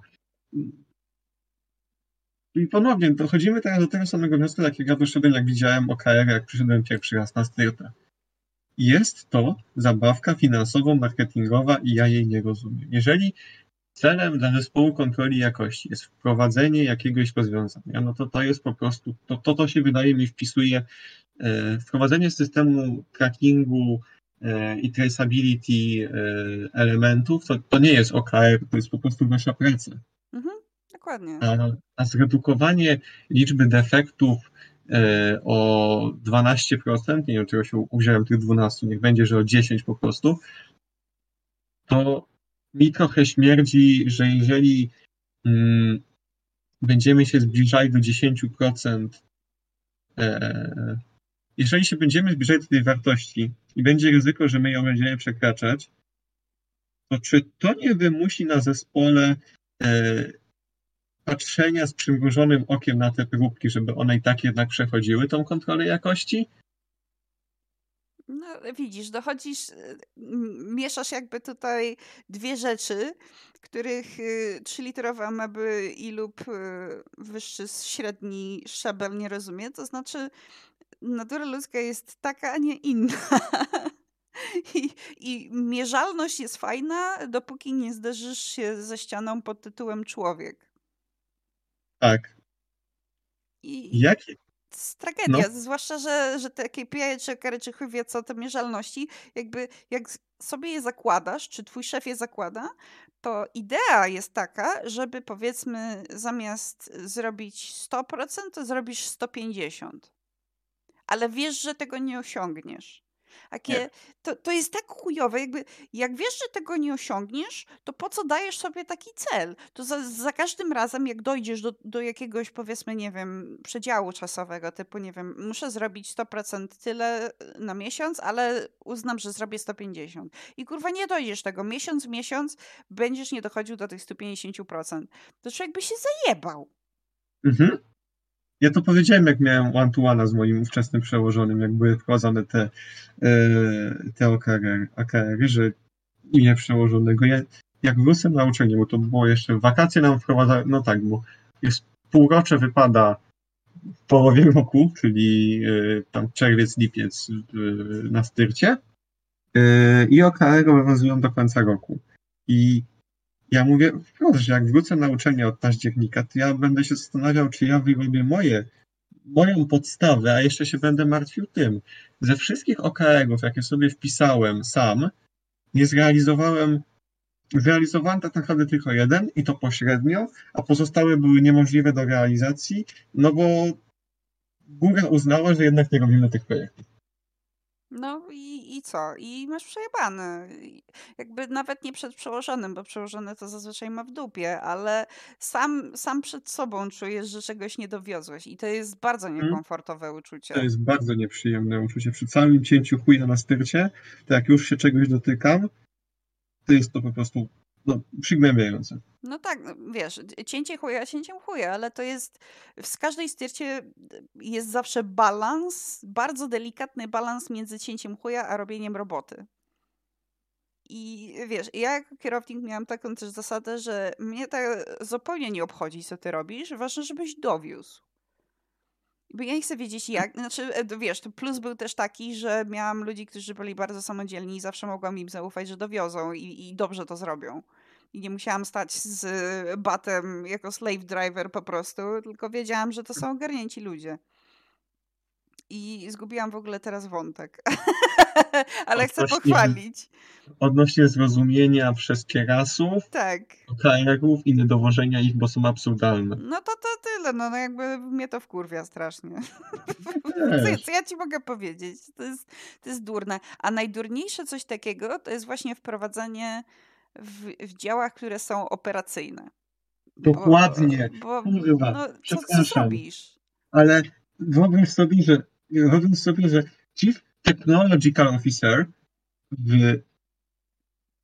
B: I ponownie dochodzimy teraz do tego samego wniosku, jak ja doszedłem, jak widziałem OKR, jak przyszedłem pierwszy raz na styrtę. Jest to zabawka finansowo-marketingowa i ja jej nie rozumiem. Jeżeli celem dla zespołu kontroli jakości jest wprowadzenie jakiegoś rozwiązania, no to to jest po prostu, to to, to się wydaje mi wpisuje, e, wprowadzenie systemu trackingu e, i traceability e, elementów, to, to nie jest OKR, to jest po prostu nasza praca.
A: Mhm. Dokładnie.
B: A, a zredukowanie liczby defektów e, o 12%, nie wiem czego się uwziąłem tych 12, niech będzie, że o 10 po prostu, to mi trochę śmierdzi, że jeżeli mm, będziemy się zbliżali do 10%, e, jeżeli się będziemy zbliżać do tej wartości i będzie ryzyko, że my ją będziemy przekraczać, to czy to nie wymusi na zespole e, patrzenia z przymrużonym okiem na te próbki, żeby one i tak jednak przechodziły tą kontrolę jakości?
A: No, widzisz, dochodzisz, y, mieszasz jakby tutaj dwie rzeczy, których y, trzyliterowe ameby i lub y, wyższy średni szabel nie rozumie. To znaczy, natura ludzka jest taka, a nie inna. [LAUGHS] I, I mierzalność jest fajna, dopóki nie zderzysz się ze ścianą pod tytułem człowiek.
B: Tak.
A: I
B: Jakie?
A: to jest tragedia, no. zwłaszcza, że, że te KPI czy karyczychy wie co te mierzalności, jakby jak sobie je zakładasz, czy twój szef je zakłada, to idea jest taka, żeby powiedzmy zamiast zrobić 100%, to zrobisz 150%. Ale wiesz, że tego nie osiągniesz. Takie, to, to jest tak chujowe, jakby jak wiesz, że tego nie osiągniesz, to po co dajesz sobie taki cel? To za, za każdym razem, jak dojdziesz do, do jakiegoś, powiedzmy, nie wiem, przedziału czasowego, typu, nie wiem, muszę zrobić 100% tyle e, na miesiąc, ale uznam, że zrobię 150. I kurwa, nie dojdziesz tego. Miesiąc w miesiąc będziesz nie dochodził do tych 150%. To człowiek by się zajebał.
B: Mhm. Ja to powiedziałem, jak miałem one-to-one z moim ówczesnym przełożonym, jak były wprowadzone te, e, te OKR, OKR że imię przełożonego. Ja, jak wrócę na uczelnię, bo to było jeszcze wakacje nam wprowadza, no tak, bo jest półrocze wypada w połowie roku, czyli e, tam czerwiec, lipiec e, na styrcie i OKR obowiązują do końca roku. I ja mówię wprost, że jak wrócę na uczelnię od października, to ja będę się zastanawiał, czy ja wyrobię moje, moją podstawę, a jeszcze się będę martwił tym. Ze wszystkich OKR-ów, jakie sobie wpisałem sam, nie zrealizowałem, zrealizowałem tak naprawdę tylko jeden i to pośrednio, a pozostałe były niemożliwe do realizacji, no bo góra uznała, że jednak nie robimy tych projektów.
A: No i, i co? I masz przejebane. Jakby nawet nie przed przełożonym, bo przełożony to zazwyczaj ma w dupie, ale sam, sam przed sobą czujesz, że czegoś nie dowiozłeś i to jest bardzo mhm. niekomfortowe uczucie.
B: To jest bardzo nieprzyjemne uczucie. Przy całym cięciu chuja na styrcie, to jak już się czegoś dotykam, to jest to po prostu no, przygnębiające.
A: No tak, no, wiesz, cięcie chuja cięciem chuja, ale to jest, w każdej styrcie jest zawsze balans, bardzo delikatny balans między cięciem chuja a robieniem roboty. I wiesz, ja jako kierownik miałam taką też zasadę, że mnie to zupełnie nie obchodzi, co ty robisz, ważne, żebyś dowiózł. Bo ja nie chcę wiedzieć jak, znaczy e, wiesz, plus był też taki, że miałam ludzi, którzy byli bardzo samodzielni i zawsze mogłam im zaufać, że dowiozą i, i dobrze to zrobią. I nie musiałam stać z batem jako slave driver po prostu, tylko wiedziałam, że to są ogarnięci ludzie. I zgubiłam w ogóle teraz wątek. [LAUGHS] Ale chcę pochwalić.
B: Odnośnie zrozumienia przez kierasów,
A: tak.
B: KR-ów i niedowożenia ich, bo są absurdalne.
A: No to to tyle, no, no jakby mnie to wkurwia strasznie. Co, co, ja ci mogę powiedzieć? To jest, to jest durne. A najdurniejsze coś takiego to jest właśnie wprowadzenie w, w działach, które są operacyjne.
B: Dokładnie. Bo, bo no,
A: co, co zrobisz?
B: Ale wyobraź sobie, że wyobraź sobie, że Chief Technological Officer w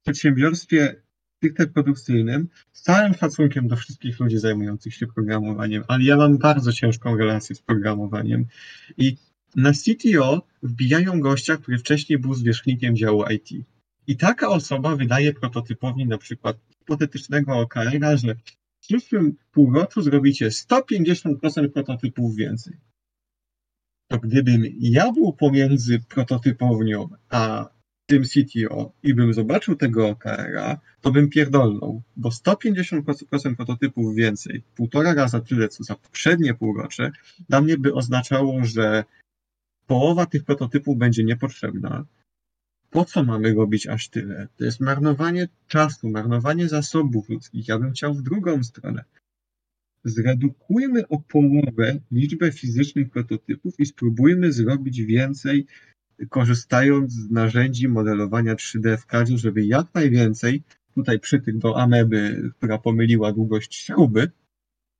B: przedsiębiorstwie produkcyjnym, z całym szacunkiem do wszystkich ludzi zajmujących się programowaniem, ale ja mam bardzo ciężką relację z programowaniem i na CTO wbijają gościa, który wcześniej był zwierzchnikiem działu IT. I taka osoba wydaje prototypowi na przykład hipotetycznego OKR-a, że w przyszłym półroczu zrobicie 150% prototypów więcej. To gdybym ja był pomiędzy prototypownią a tym CTO i bym zobaczył tego OKR-a, to bym pierdolnął, bo 150% prototypów więcej, półtora raza tyle, co za poprzednie półrocze, dla mnie by oznaczało, że połowa tych prototypów będzie niepotrzebna. Po co mamy robić aż tyle? To jest marnowanie czasu, marnowanie zasobów ludzkich. Ja bym chciał w drugą stronę. Zredukujmy o połowę liczbę fizycznych prototypów i spróbujmy zrobić więcej korzystając z narzędzi modelowania 3D w CAD, żeby jak najwięcej, tutaj przytyk do ameby, która pomyliła długość śruby,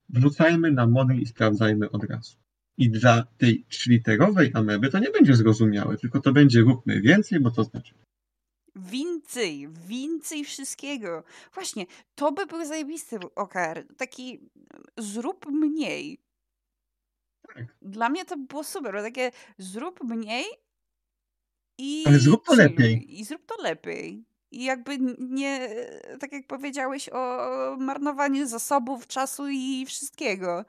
B: wrzucajmy na model i sprawdzajmy od razu. I dla tej trzyliterowej ameby to nie będzie zrozumiałe, tylko to będzie róbmy więcej, bo to znaczy.
A: Więcej, więcej wszystkiego. Właśnie, to by był zajebisty OKR. Taki zrób mniej. Tak. Dla mnie to było super, bo takie zrób mniej, i
B: Ale zrób to lepiej.
A: I zrób to lepiej. I jakby nie, tak jak powiedziałeś o marnowaniu zasobów, czasu i wszystkiego.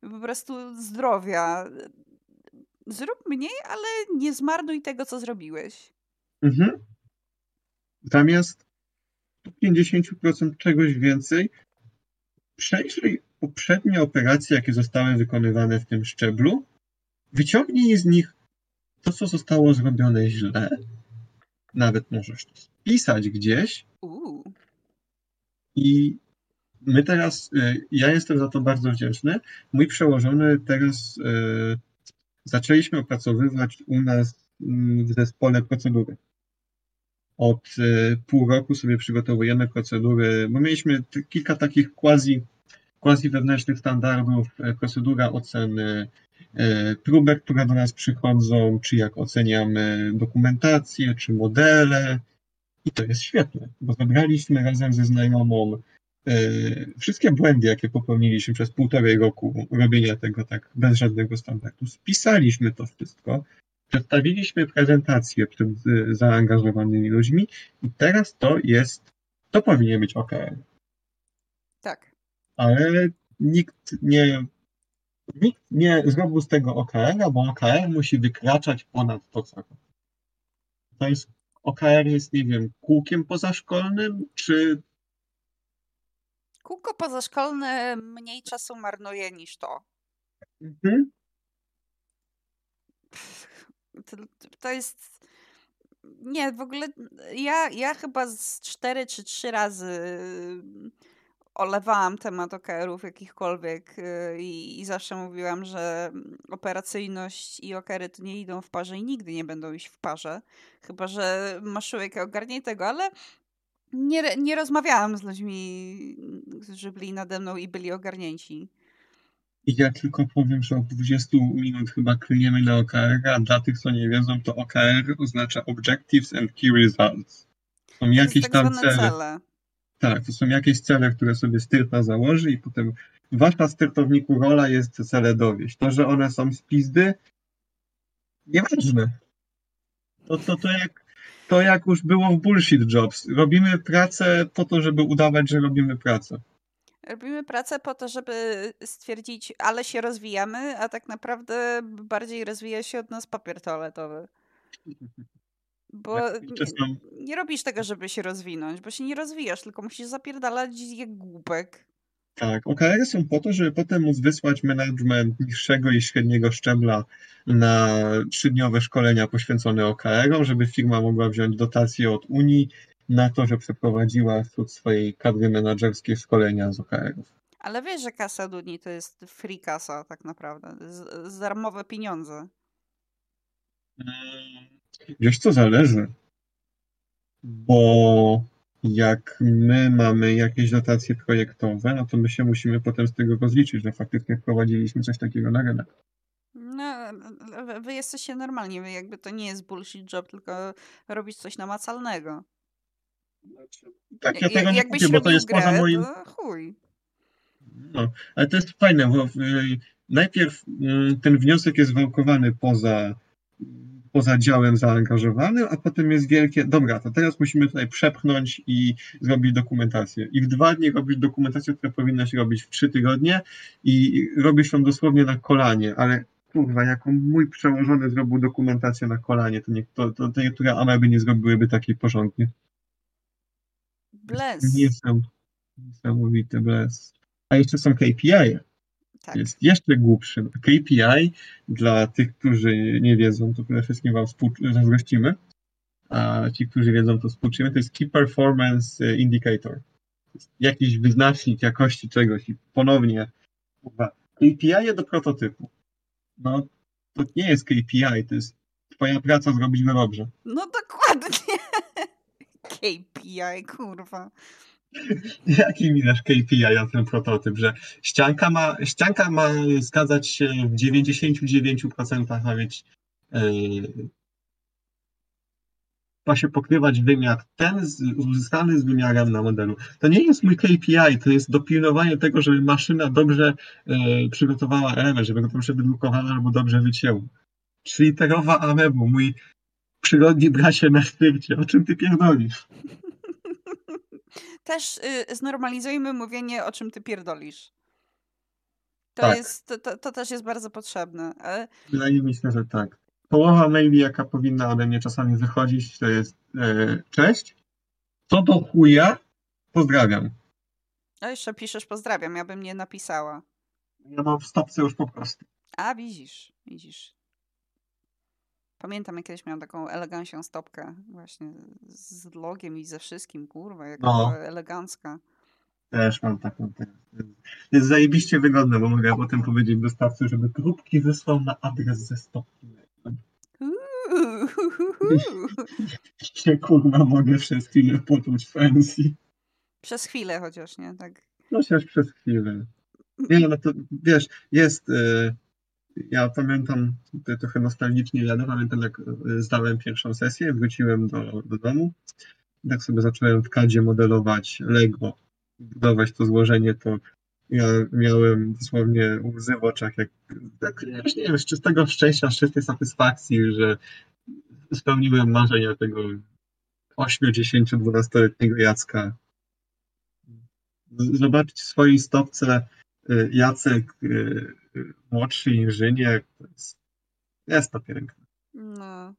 A: Po prostu zdrowia. Zrób mniej, ale nie zmarnuj tego, co zrobiłeś.
B: Mhm. Zamiast 50% czegoś więcej, przejrzyj poprzednie operacje, jakie zostały wykonywane w tym szczeblu, wyciągnij z nich to, co zostało zrobione źle, nawet możesz to spisać gdzieś. I my teraz, y, ja jestem za to bardzo wdzięczny. Mój przełożony teraz y, zaczęliśmy opracowywać u nas mm, w zespole procedury. Od y, pół roku sobie przygotowujemy procedury, bo mieliśmy kilka takich quasi, quasi wewnętrznych standardów, procedura oceny E, próbek, które do nas przychodzą, czy jak oceniamy dokumentację, czy modele. I to jest świetne, bo zebraliśmy razem ze znajomą e, wszystkie błędy, jakie popełniliśmy przez półtorej roku robienia tego tak bez żadnego standardu. Spisaliśmy to wszystko, przedstawiliśmy prezentację przed e, zaangażowanymi ludźmi i teraz to jest, to powinien być OKR.
A: Tak.
B: Ale nikt nie nikt nie zrobił z tego OKR-a, bo OKR musi wykraczać ponad to, co To jest, OKR jest, nie wiem, kółkiem pozaszkolnym, czy...
A: Kółko pozaszkolne mniej czasu marnuje niż to. Mhm. To, to jest... Nie, w ogóle ja, ja chyba z cztery czy trzy razy olewałam temat OKR-ów jakichkolwiek y, i, i, zawsze mówiłam, że operacyjność i OKR-y to nie idą w parze i nigdy nie będą iść w parze. Chyba, że masz człowieka ogarnie tego, ale nie, nie rozmawiałam z ludźmi, którzy byli nade mną i byli ogarnięci.
B: I ja tylko powiem, że od 20 minut chyba klniemy na OKR, a dla tych, co nie wiedzą, to OKR oznacza Objectives and Key Results.
A: Są to jakieś tak tam cele. cele.
B: Tak, to są jakieś cele, które sobie styrta założy i potem wasza styrtowniku rola jest cele dowieść. To, że one są z pizdy, nieważne. To, to, to, jak, to jak już było w bullshit jobs. Robimy pracę po to, żeby udawać, że robimy pracę.
A: Robimy pracę po to, żeby stwierdzić, ale się rozwijamy, a tak naprawdę bardziej rozwija się od nas papier toaletowy. Bo nie, nie, robisz tego, żeby się rozwinąć, bo się nie rozwijasz, tylko musisz zapierdalać jak głupek.
B: Tak, OKR są po to, żeby potem móc wysłać management niższego i średniego szczebla na trzydniowe szkolenia poświęcone OKR-om, żeby firma mogła wziąć dotacje od Unii na to, że przeprowadziła wśród swojej kadry menedżerskiej szkolenia z OKR-ów.
A: Ale wiesz, że kasa od Unii to jest free kasa tak naprawdę, z, z darmowe pieniądze.
B: Wiesz co, zależy. Bo jak my mamy jakieś dotacje projektowe, no to my się musimy potem z tego rozliczyć, że faktycznie wprowadziliśmy coś takiego na rynek.
A: No, wy jesteście normalni, wy jakby to nie jest bullshit job, tylko robić coś namacalnego.
B: Znaczy, tak, ja tego nie kupię, bo to jest grę, poza moim...
A: Chuj.
B: No, ale to jest fajne, bo y, najpierw y, ten wniosek jest wałkowany poza poza działem zaangażowanym, a potem jest wielkie, dobra, to teraz musimy tutaj przepchnąć i zrobić dokumentację. I w dwa dni robić dokumentację, która powinna się robić w trzy tygodnie i robisz ją dosłownie na kolanie, ale kurwa, jaką mój przełożony zrobił dokumentację na kolanie, to, nie, to, to, to niektóre ameby nie zrobiły takiej porządnie.
A: Bless.
B: Niesamowity bless. A jeszcze są KPI. Tak. Jest jeszcze głupszy. KPI dla tych, którzy nie wiedzą, to przede wszystkim wam zazdrościmy, a ci, którzy wiedzą, to współczymy. To jest Key Performance Indicator. Jakiś wyznacznik jakości czegoś i ponownie KPI do prototypu. No, to nie jest KPI, to jest twoja praca zrobić go dobrze.
A: No dokładnie. KPI, kurwa. [LAUGHS]
B: Jaki minasz KPI na ten prototyp, że ścianka ma, ścianka ma zgadzać się w 99% ma mieć yy, ma się pokrywać wymiar ten z, uzyskany z wymiarem na modelu. To nie jest mój KPI, to jest dopilnowanie tego, żeby maszyna dobrze yy, przygotowała erę, żeby go dobrze wydrukowała albo dobrze wycięła. Trzyiterowa amebu, mój przyrodni bracie na styrcie. O czym ty pierdolisz? [LAUGHS]
A: też y, znormalizujmy mówienie, o czym ty pierdolisz. To, tak. jest, to, to, to, też jest bardzo potrzebne. Ale...
B: Wydaje mi się, że tak. Połowa maili, jaka powinna ode mnie czasami wychodzić, to jest e, cześć, co do chuja, pozdrawiam.
A: A jeszcze piszesz pozdrawiam, ja bym nie napisała.
B: Ja mam w stopce już po prostu.
A: A, widzisz, widzisz. Pamiętam, jak kiedyś miałam taką elegancją stopkę właśnie z logiem i ze wszystkim, kurwa, jaka no. elegancka.
B: Też mam taką teraz. Jest zajebiście wygodne, bo mogę potem powiedzieć dostawcy, żeby próbki wysłał na adres ze stopki. się [LAUGHS] kurwa mogę przez chwilę poczuć fancy.
A: Przez chwilę chociaż, nie? Tak.
B: Chociaż przez chwilę. Nie, no to wiesz, jest... Y ja pamiętam, tutaj trochę nostalgicznie jadę, pamiętam jak e, zdałem pierwszą sesję, wróciłem do, do domu tak sobie zacząłem w kadzie modelować Lego, budować to złożenie, to ja miałem dosłownie łzy w oczach, jak, jak nie wiem, z czystego szczęścia, z czystej satysfakcji, że spełniłem marzenia tego 8, 10, 12-letniego Jacka. Zobaczyć w swojej stopce e, Jacek e, młodszy inżynier. To jest, jest to piękne.
A: No.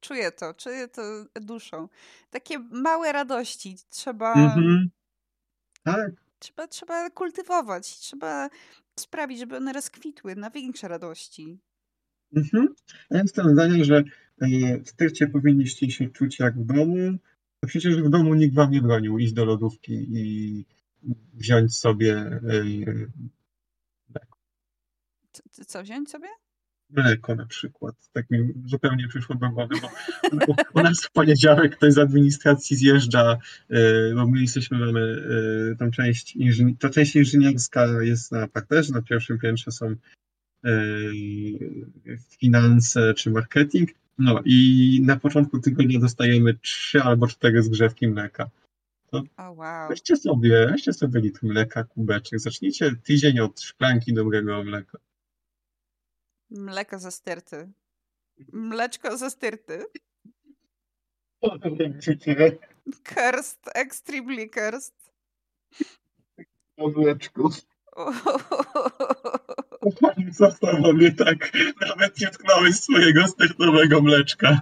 A: Czuję to, czuję to duszą. Takie małe radości trzeba.
B: Mhm. Tak.
A: Trzeba, trzeba kultywować, trzeba sprawić, żeby one rozkwitły na większe radości.
B: Mhm. Ja jestem zdania, że e, w styrcie powinniście się czuć jak w domu. Przecież w domu nikt wam nie bronił iść do lodówki i wziąć sobie
A: co wziąć sobie?
B: Mleko na przykład. Tak mi zupełnie przyszło do głowy, bo u nas w poniedziałek ktoś z administracji zjeżdża, e, bo my jesteśmy, mamy e, tą część, inżyni- ta część inżynierska jest na parterze, na pierwszym piętrze są e, finanse czy marketing. No i na początku tygodnia dostajemy trzy albo cztery zgrzewki mleka.
A: To oh, wow.
B: weźcie sobie, weźcie sobie litr mleka, kubeczek, zacznijcie tydzień od szklanki dobrego mleka.
A: Mleko ze styrty. Mhm. Mleczko ze styrty. Kerst, extremely kerst.
B: Mleczko. Pani [LAUGHS] [LAUGHS] została mnie tak. Nawet nie tknąłeś swojego styrtowego mleczka.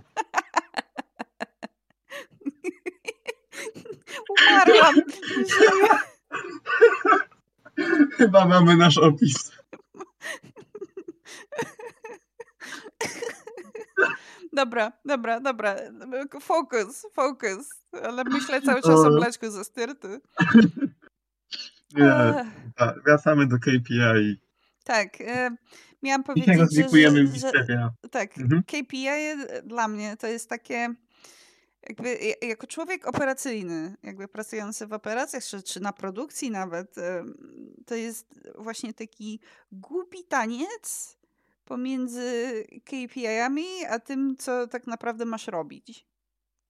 A: Umarłam. [LAUGHS]
B: Chyba mamy nasz opis.
A: Dobra, dobra, dobra. Fokus, fokus. Ale myślę cały czas o mleczku ze styrty. [LAUGHS]
B: Nie, wracamy do KPI.
A: Tak, e, miałam powiedzieć,
B: że, że, że
A: tak, mhm. KPI dla mnie to jest takie jakby jako człowiek operacyjny, jakby pracujący w operacjach, czy, czy na produkcji nawet, to jest właśnie taki głupi taniec pomiędzy KPI-ami, a tym, co tak naprawdę masz robić.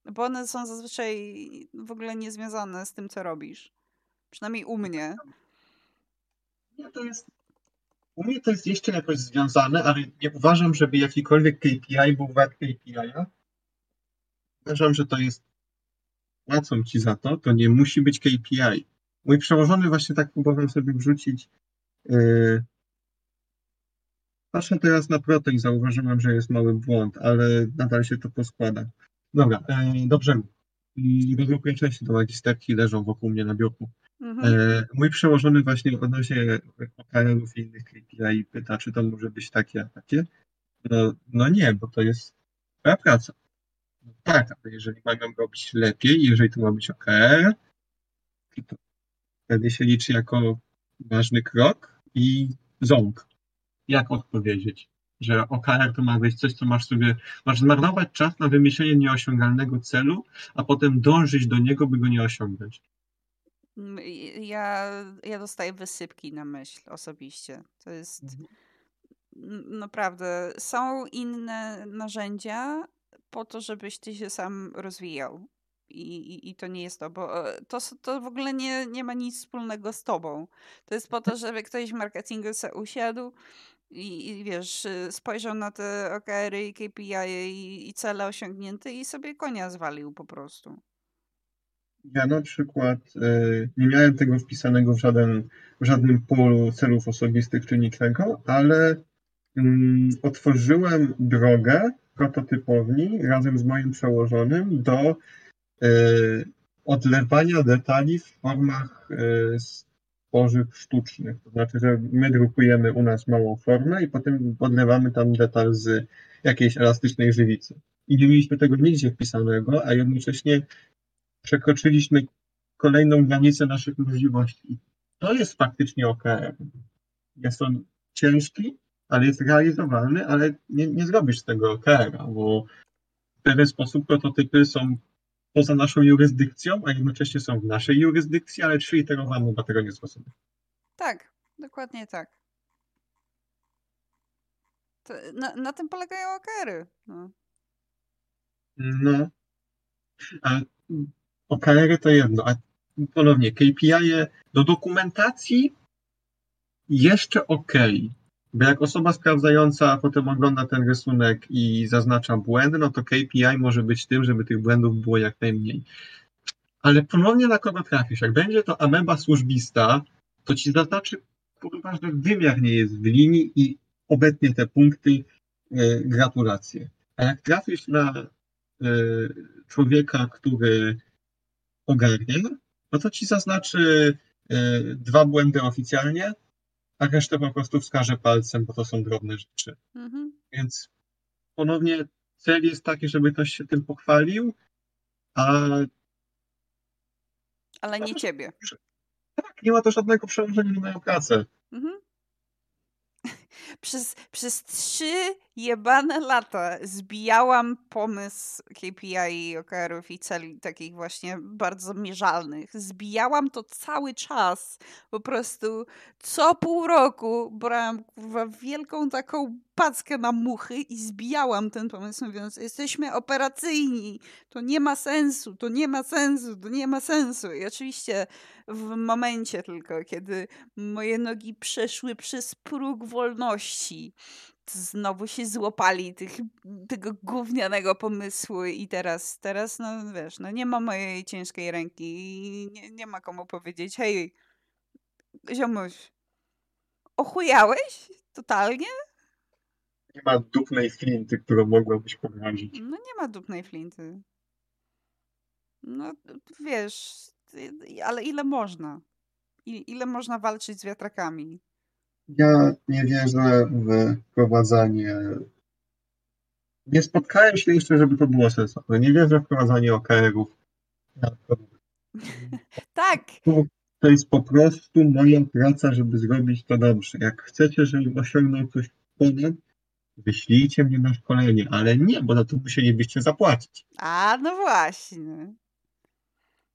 A: Bo one są zazwyczaj w ogóle niezwiązane z tym, co robisz. Przynajmniej u mnie.
B: Nie, to jest. U mnie to jest jeszcze jakoś związane, ale nie uważam, żeby jakikolwiek KPI był wart KPI-a. Uważam, że to jest. Płacą ci za to, to nie musi być KPI. Mój przełożony właśnie tak próbował sobie wrzucić. Yy... Patrzę teraz na proto i zauważyłem, że jest mały błąd, ale nadal się to poskłada. Dobra, yy, dobrze. I wygrupuję części do magisterki leżą wokół mnie na biurku. Mhm. E, mój przełożony właśnie odnośnie OKR-ów i innych KPI pyta, czy to może być takie, a takie. No, no nie, bo to jest twoja praca. No tak, ale jeżeli mają robić lepiej, jeżeli to ma być OKR, to wtedy się liczy jako ważny krok i ząb. Jak odpowiedzieć? Że OKR to ma być coś, co masz sobie, masz zmarnować czas na wymyślenie nieosiągalnego celu, a potem dążyć do niego, by go nie osiągnąć.
A: Mm, ja, ja dostaję wysypki na myśl osobiście. To jest mhm. naprawdę. Są inne narzędzia po to, żebyś ty się sam rozwijał. I, i, i to nie jest to, bo e, to, to w ogóle nie, nie ma nic wspólnego z tobą. To jest po to, żeby ktoś w marketingu se usiadł i, i wiesz, y, spojrzał na te OKR-y i KPI i, i cele osiągnięte i sobie konia zwalił po prostu.
B: Ja na przykład e, nie miałem tego wpisanego w, żaden, w żadnym polu celów osobistych czy niczego, ale mm, otworzyłem drogę prototypowni razem z moim przełożonym do odlewania detali w formach e, tworzyw sztucznych. To znaczy, że my drukujemy u nas małą formę i potem odlewamy tam detal z jakiejś elastycznej żywicy. I nie mieliśmy tego nigdzie wpisanego, a jednocześnie przekroczyliśmy kolejną granicę naszych możliwości. To jest faktycznie OKR. Jest on ciężki, ale jest realizowalny, ale nie, nie zrobisz tego OKR-a, bo w pewien sposób prototypy są poza naszą jurysdykcją, a jednocześnie są w naszej jurysdykcji, ale przyiterowane do tego nie sposobu.
A: Tak, dokładnie tak. Na, na, tym polegają OKR-y. No.
B: no. A to jedno, a ponownie KPI do dokumentacji jeszcze ok. Bo jak osoba sprawdzająca potem ogląda ten rysunek i zaznacza błędy, no to KPI może być tym, żeby tych błędów było jak najmniej. Ale ponownie na kogo trafisz? Jak będzie to ameba służbista, to ci zaznaczy, kurwa, że wymiar nie jest w linii i obetnie te punkty, e, gratulacje. A jak trafisz na e, człowieka, który ogarnie, no to ci zaznaczy y, dwa błędy oficjalnie, a resztę po prostu wskaże palcem, bo to są drobne rzeczy. Mhm. Więc ponownie cel jest taki, żeby ktoś się tym pochwalił, a.
A: Ale nie ciebie.
B: Tak, nie ma to żadnego przełożenia na moją pracę. Mhm.
A: Przez, przez trzy jebane lata zbijałam pomysł KPI i OKR-ów i celi takich właśnie bardzo mierzalnych. Zbijałam to cały czas. Po prostu co pół roku brałam kurwa wielką taką packę na muchy i zbijałam ten pomysł, mówiąc, jesteśmy operacyjni, to nie ma sensu, to nie ma sensu, to nie ma sensu. I oczywiście w momencie tylko, kiedy moje nogi przeszły przez próg wolności, znowu się złapali tych, tego gównianego pomysłu i teraz, teraz, no wiesz, no nie ma mojej ciężkiej ręki i nie, nie ma komu powiedzieć, hej, ziomuś, ochujałeś? Totalnie?
B: Nie ma dupnej flinty, którą mogłabyś porazić.
A: No nie ma dupnej flinty. No wiesz, ale ile można? ile można walczyć z wiatrakami?
B: Ja nie wierzę w wprowadzanie. Nie spotkałem się jeszcze, żeby to było sensowne. Nie wierzę w wprowadzanie OKR-ów. [LAUGHS]
A: tak.
B: To jest po prostu moja praca, żeby zrobić to dobrze. Jak chcecie, żebym osiągnął coś ponad, wyślijcie mnie na szkolenie, ale nie, bo na to musielibyście zapłacić.
A: A, no właśnie.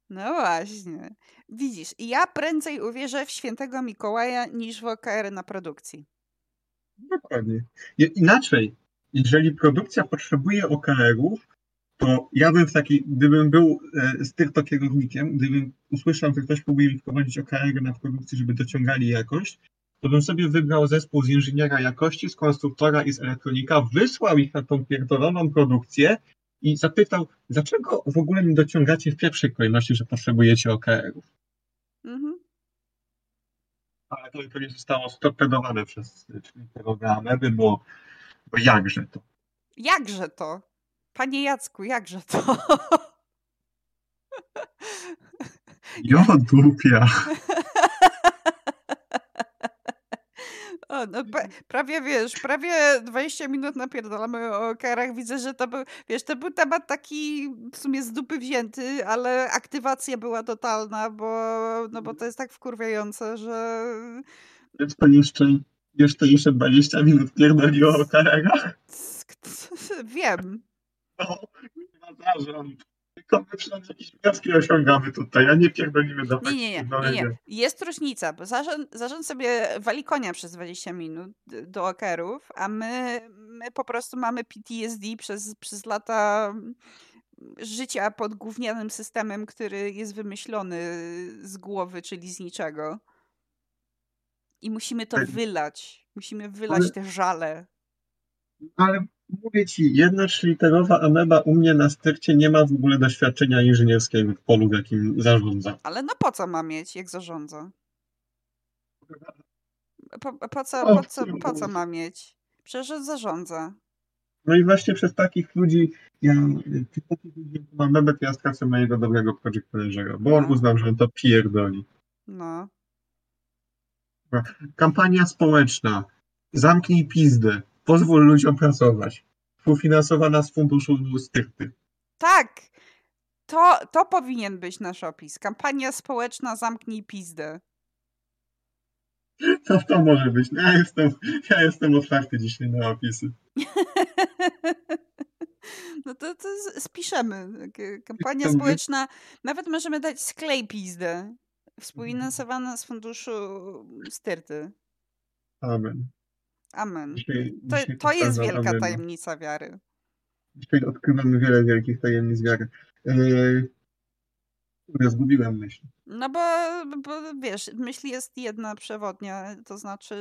A: No właśnie. Widzisz, ja prędzej uwierzę w świętego Mikołaja niż w OKR na produkcji.
B: Dokładnie. Inaczej, jeżeli produkcja potrzebuje OKR-ów, to ja bym w gdybym był e, stricto kierownikiem, gdybym usłyszał, że ktoś próbuje wprowadzić OKR na produkcji, żeby dociągali jakość, to bym sobie wybrał zespół z inżyniera jakości, z konstruktora i z elektronika, wysłał ich na tą pierdoloną produkcję i zapytał, dlaczego w ogóle nie dociągacie w pierwszej kolejności, że potrzebujecie OKR-ów. Mhm. Ale to, to nie zostało storpedowane przez programy, bo, bo jakże to?
A: Jakże to? Panie Jacku, jakże to?
B: Jo, dupia. [LAUGHS]
A: O, no, prawie wiesz, prawie 20 minut napierdalamy o karach. Widzę, że to był, wiesz, to był temat taki w sumie z dupy wzięty, ale aktywacja była totalna, bo, no bo to jest tak wkurwiające, że...
B: Więc to jeszcze, jeszcze, jeszcze 20 minut pierdoliło o karach? [LAUGHS]
A: Wiem.
B: No, zarząd. Tylko my przynajmniej jakieś wnioski osiągamy tutaj, a nie pierdolimy do
A: nie, nie, nie, nie, nie. Jest różnica, bo zarząd, zarząd sobie wali konia przez 20 minut do okerów, a my, my po prostu mamy PTSD przez, przez lata życia pod gównianym systemem, który jest wymyślony z głowy, czyli z niczego. I musimy to wylać. Musimy wylać te żale.
B: Ale Mówię ci, jedna trzyliterowa ameba u mnie na styrcie nie ma w ogóle doświadczenia inżynierskiego w polu, w jakim zarządza.
A: Ale no po co ma mieć, jak zarządza? Po, po, co, po, co, po co ma mieć? Przecież zarządza.
B: No i właśnie przez takich ludzi, ja, takich ludzi mam to ja stracę mojego dobrego project managera, bo on no. uznał, że on to pierdoli.
A: No.
B: Kampania społeczna. Zamknij pizdę. Pozwól ludziom pracować. Współfinansowana z funduszu styrty.
A: Tak! To, to powinien być nasz opis. Kampania społeczna Zamknij pizdę.
B: To to może być. Ja jestem, ja jestem otwarty dzisiaj na opisy. [LAUGHS]
A: No to, to spiszemy. Kampania społeczna. Nawet możemy dać sklej pizdę. Współfinansowana z funduszu styrty.
B: Amen.
A: Amen. Dzisiaj, to, dzisiaj to jest wielka amen. tajemnica wiary.
B: Dzisiaj odkrywamy wiele wielkich tajemnic wiary. Yy, ja zgubiłem myśl.
A: No bo, bo wiesz, myśl jest jedna przewodnia, to znaczy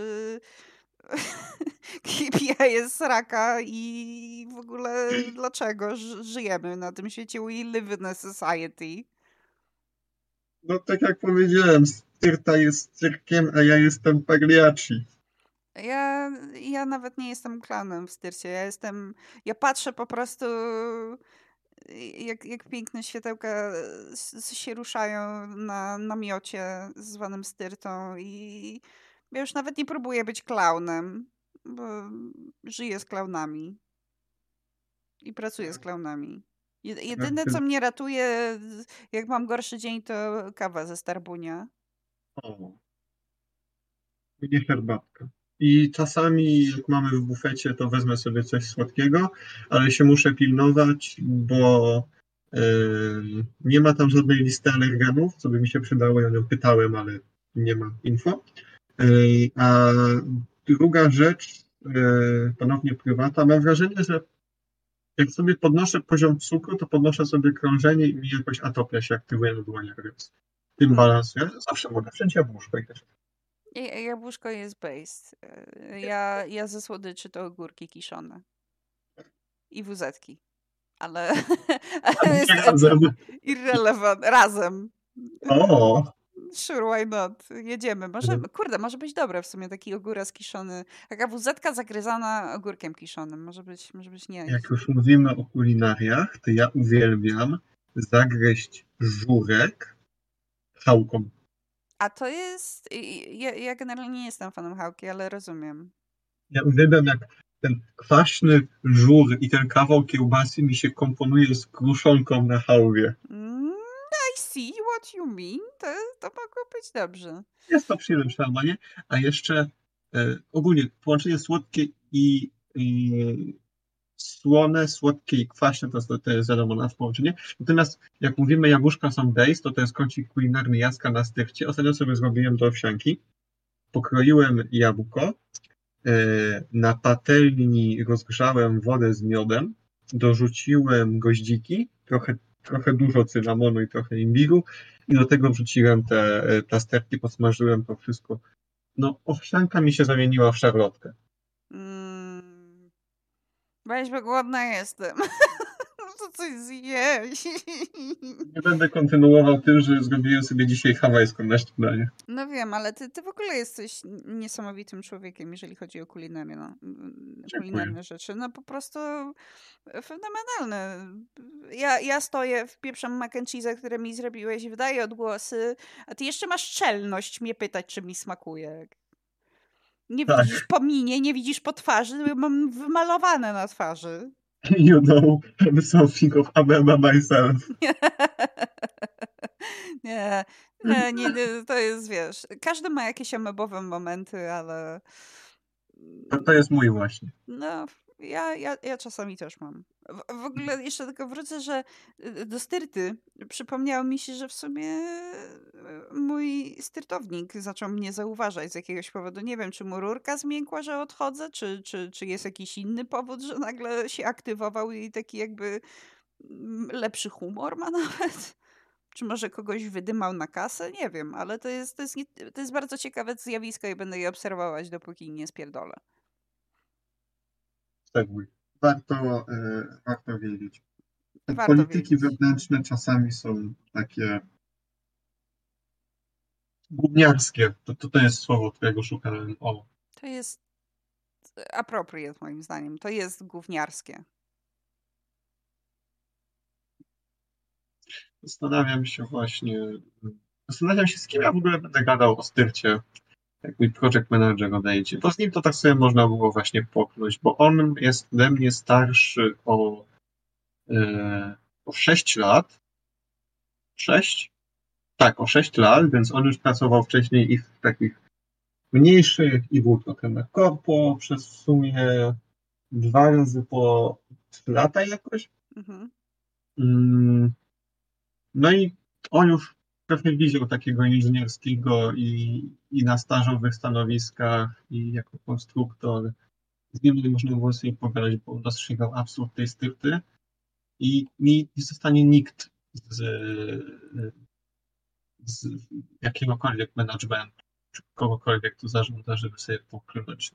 A: [LAUGHS] KPI jest raka i w ogóle dlaczego żyjemy na tym świecie? We live in a society.
B: No tak jak powiedziałem, Styrta jest cyrkiem, a ja jestem Pagliacci.
A: Ja, ja nawet nie jestem klanem w styrcie. Ja jestem. Ja patrzę po prostu, jak, jak piękne światełka się ruszają na namiocie zwanym styrtą, i ja już nawet nie próbuję być klaunem, bo żyję z klaunami i pracuję z klaunami. Jedyne, co mnie ratuje, jak mam gorszy dzień, to kawa ze Starbunia.
B: O. Nie herbatka. I czasami, jak mamy w bufecie, to wezmę sobie coś słodkiego, ale się muszę pilnować, bo yy, nie ma tam żadnej listy alergenów, co by mi się przydało. Ja ją pytałem, ale nie ma info. Yy, a druga rzecz, yy, ponownie prywata, mam wrażenie, że jak sobie podnoszę poziom cukru, to podnoszę sobie krążenie i mi jakoś atopia się aktywuje na dłoniach, więc tym hmm. balansuję. Zawsze mogę wszędzie i też
A: Jabłuszko jest based. E, ja, ja ze słodyczy to ogórki kiszone. I wuzetki. Ale, [LAUGHS] ale jest razem. irrelevant. Razem.
B: O!
A: Sure, why not? Jedziemy. Może, mhm. kurde, może być dobre w sumie taki ogóras kiszony. Taka wuzetka zagryzana ogórkiem kiszonym. Może być, może być nie.
B: Jak już mówimy o kulinariach, to ja uwielbiam zagryźć żurek chałką.
A: A to jest. Ja, ja generalnie nie jestem fanem chałki, ale rozumiem.
B: Ja uwielbiam, jak ten kwaśny żur i ten kawał kiełbasy mi się komponuje z kruszonką na chałwie.
A: Mm, I see what you mean. To, to mogło być dobrze.
B: Jest to przyjemność normalnie. A jeszcze e, ogólnie połączenie słodkie i, i słone, słodkie i kwaśne to, to jest wiadomo na połączenie. Natomiast jak mówimy jagóżka są base, to to jest kącik kulinarny jaska na styrcie. Ostatnio sobie zrobiłem do owsianki. Pokroiłem jabłko, e, na patelni rozgrzałem wodę z miodem, dorzuciłem goździki, trochę, trochę dużo cynamonu i trochę imbiru i do tego wrzuciłem te e, plasterki, posmażyłem to wszystko. No, owsianka mi się zamieniła w szarlotkę.
A: Mm, weź, bo głodna jestem. [LAUGHS] to coś zjeść. [LAUGHS]
B: Nie będę kontynuował tym, że zrobiłem sobie dzisiaj hawajską na śniadanie.
A: No wiem, ale ty, ty w ogóle jesteś niesamowitym człowiekiem, jeżeli chodzi o kulinarię, no, kulinarne rzeczy. No po prostu fenomenalne. Ja, ja stoję w pierwszym mac and cheese, które mi zrobiłeś, wydaję odgłosy, a ty jeszcze masz czelność mnie pytać, czy mi smakuje. Nie tak. widzisz po minie, nie widzisz po twarzy, mam wymalowane na twarzy. [LAUGHS]
B: You know something of about myself. [LAUGHS]
A: nie, nie, nie, nie, to jest, wiesz, każdy ma jakieś amebowe momenty, ale...
B: To, to jest mój właśnie.
A: No, ja, ja, ja czasami też mam. W, w ogóle jeszcze tylko wrócę, że y, do styrty przypomniało mi się, że w sumie y, mój styrtownik zaczął mnie zauważać z jakiegoś powodu. Nie wiem, czy mu rurka zmiękła, że odchodzę, czy, czy, czy jest jakiś inny powód, że nagle się aktywował i taki jakby mm, lepszy humor ma [LAUGHS] nawet. Czy może kogoś wydymał na kasę? Nie wiem, ale to jest, to jest, to jest bardzo ciekawe zjawisko i będę je obserwować, dopóki nie spierdolę
B: szczegóły. Warto, e, warto wiedzieć. Te warto polityki wiedzieć. wewnętrzne czasami są takie gówniarskie. To, to, to jest słowo, którego szukałem. O.
A: To jest appropriate moim zdaniem. To jest gówniarskie.
B: Zastanawiam się właśnie, zastanawiam się z kim ja w ogóle będę gadał o styrcie jak mój project manager odejdzie. Bo z nim to tak sobie można było właśnie poknąć, bo on jest ode mnie starszy o, e, o 6 lat. 6? Tak, o 6 lat, więc on już pracował wcześniej i w takich mniejszych i był trochę na korpo przez w sumie dwa razy po 3 lata jakoś. Mhm. Mm, no i on już pewnie widział takiego inżynierskiego i, i na stażowych stanowiskach, i jako konstruktor. Z nim nie można było sobie pogadać, bo dostrzegał absurd tej styrty i mi nie zostanie nikt z, z jakiegokolwiek managementu, czy kogokolwiek tu zarządza, żeby sobie poklnąć.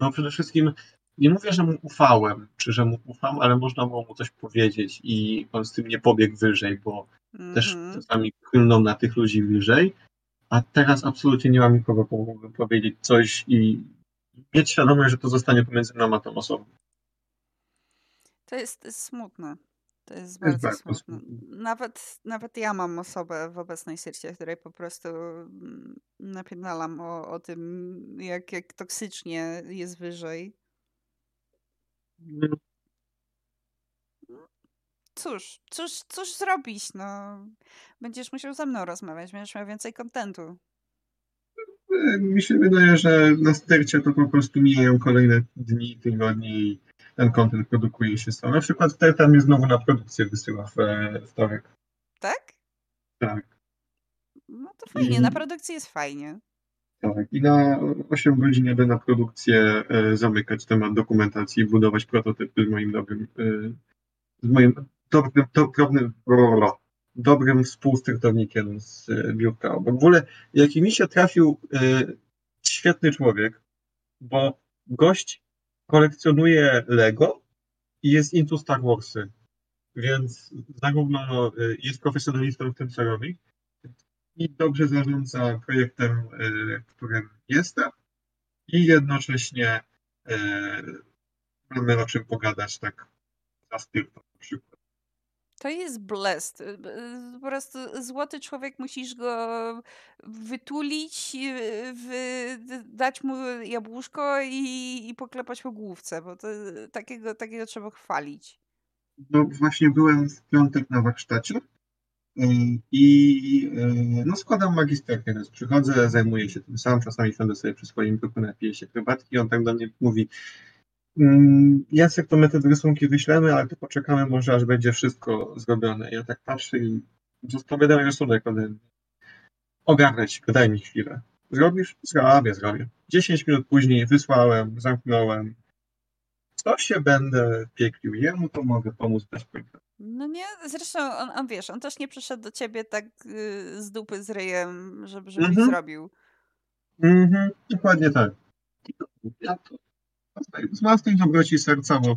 B: No przede wszystkim nie mówię, że mu ufałem, czy że mu ufam, ale można było mu coś powiedzieć i on z tym nie pobiegł wyżej, bo mm -hmm. też mhm. czasami klną na tych ludzi wyżej, a teraz absolutnie nie mam nikogo, komu mógłbym powiedzieć coś i mieć świadomość, że to zostanie pomiędzy mną a tą osobą.
A: To jest, jest smutne. To jest bardzo, jest bardzo smutne. smutne. Nawet, nawet ja mam osobę w obecnej sercie, której po prostu mm, napierdalam o, o tym, jak, jak toksycznie jest wyżej. Cóż, cóż, cóż zrobić, no. Będziesz musiał ze mną rozmawiać, będziesz miał więcej kontentu.
B: Mi się wydaje, że na stercie to po prostu mijają kolejne dni, tygodnie i ten kontent produkuje się sam. Na przykład Terta mnie znowu na produkcję wysyła w wtorek.
A: Tak?
B: Tak.
A: No to fajnie, I... na produkcji jest fajnie.
B: Tak, i na 8 godzin jadę na produkcję e, zamykać temat dokumentacji, budować prototypy z moim dobrym, e, z moim dobrym, dobrym, dobrym współstartownikiem z e, biurka. Bo w ogóle jaki mi się trafił świetny człowiek, bo gość kolekcjonuje Lego i jest into Star Warsy. Więc zarówno jest profesjonalistą w tym, co robi, i dobrze zarządza projektem, którym jestem i jednocześnie mamy o czym pogadać tak za styrtą na przykład.
A: To jest blessed. Y, y, po prostu złoty człowiek, musisz go wytulić, y, dać mu jabłuszko i, i poklepać po główce, bo to, takiego, takiego trzeba chwalić.
B: No właśnie byłem w piątek na warsztacie i no składam magisterkę, więc przychodzę, zajmuję się tym sam, czasami siądę sobie przy swoim biurku, napiję się herbatki on tak do mnie mówi, Jacek, to my te rysunki wyślemy, ale to poczekamy może, aż będzie wszystko zrobione. Ja tak patrzę i zostawiam rysunek mnie. Ogarnąć go, daj mi chwilę. Zrobisz? Zrobię, zrobię. 10 minut później wysłałem, zamknąłem. Co się będę pieklił jemu, to mogę pomóc bez problemu.
A: No nie, zresztą on, on wiesz, on też nie przyszedł do ciebie tak y, z dupy z ryjem, żeby, żebyś mhm. zrobił.
B: Mhm, dokładnie tak. Ja to z własnej dobroci serca, bo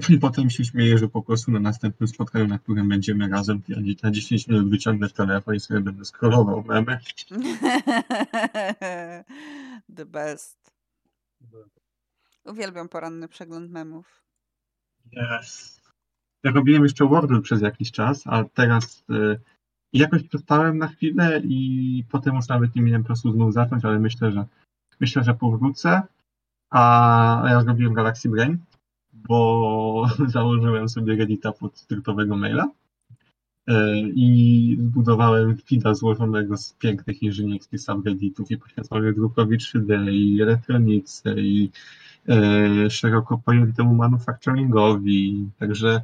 B: [LAUGHS] potem się śmieję, że po prostu na następnym spotkaniu, na którym będziemy razem, na 10 minut wyciągnę telefon i sobie będę scrollował memy. [LAUGHS]
A: The best. Uwielbiam poranny przegląd memów.
B: Yes. Ja robiłem jeszcze Wordle przez jakiś czas, a teraz y, jakoś przestałem na chwilę i potem już nawet nie miałem czasu znów zacząć, ale myślę, że myślę, że powrócę. A ja zrobiłem Galaxy Brain, bo [LAUGHS] założyłem sobie Reddita pod skryptowego maila e, i zbudowałem feeda złożonego z pięknych inżynierskich subredditów i poświęconych drukowi 3D i elektronice i e, szeroko pojętemu manufacturingowi. Także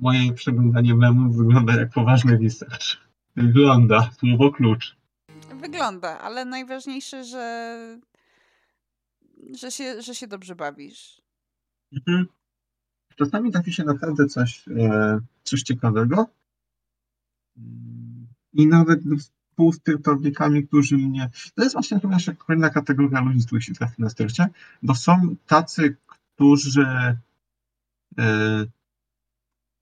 B: moje przeglądanie memów wygląda jak poważny research. Wygląda, słowo klucz.
A: Wygląda, ale najważniejsze, że że się, że się dobrze bawisz.
B: Mhm. Czasami trafi się naprawdę coś, e, coś ciekawego. I nawet z tytownikami, którzy mnie. To jest właśnie chyba jeszcze kolejna kategoria ludzi, z których się trafi na stercie, bo są tacy, którzy e,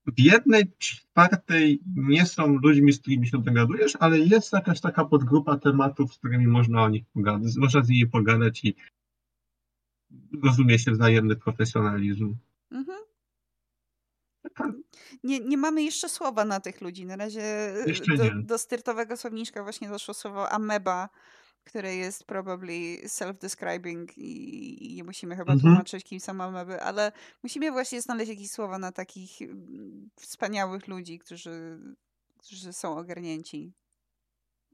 B: w jednej czwartej nie są ludźmi, z którymi się dogadujesz, ale jest jakaś taka podgrupa tematów, z którymi można o nich pogadać, można z nimi pogadać i rozumie się wzajemny profesjonalizm. Mhm.
A: Nie, nie mamy jeszcze słowa na tych ludzi. Na razie
B: jeszcze do,
A: do styrtowego słowniczka właśnie doszło słowo ameba, które jest probably self-describing i, i, nie musimy chyba mhm. tłumaczyć, kim są ameby, ale musimy właśnie znaleźć jakieś słowa na takich mm, wspaniałych ludzi, którzy, którzy są ogarnięci.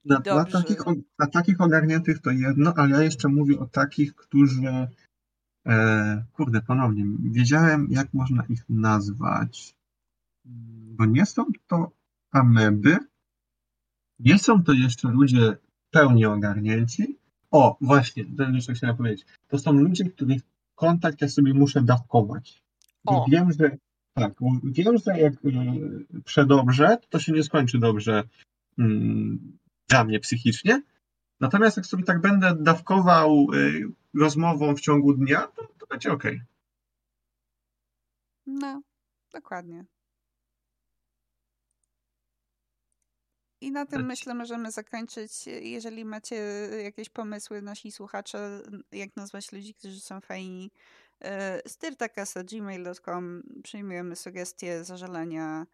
B: Na, na, takich, na takich ogarniętych to jedno, ale ja jeszcze mówię o takich, którzy E, kurde, ponownie, wiedziałem, jak można ich nazwać, bo nie są to ameby, nie są to jeszcze ludzie pełni ogarnięci. O, właśnie, to jeszcze chciałem powiedzieć. To są ludzie, których kontakt ja sobie muszę dawkować. Bo wiem, że tak, wiem, że jak y, przedobrze, to się nie skończy dobrze mm, dla mnie psychicznie. Natomiast jak sobie tak będę dawkował y, rozmową w ciągu dnia, to, to będzie ok.
A: No, dokładnie. I na tym tak. myślę, możemy zakończyć. Jeżeli macie jakieś pomysły, nasi słuchacze, jak nazwać ludzi, którzy są fajni, y, styrtakas.gmail.com przyjmujemy sugestie, zażalenia,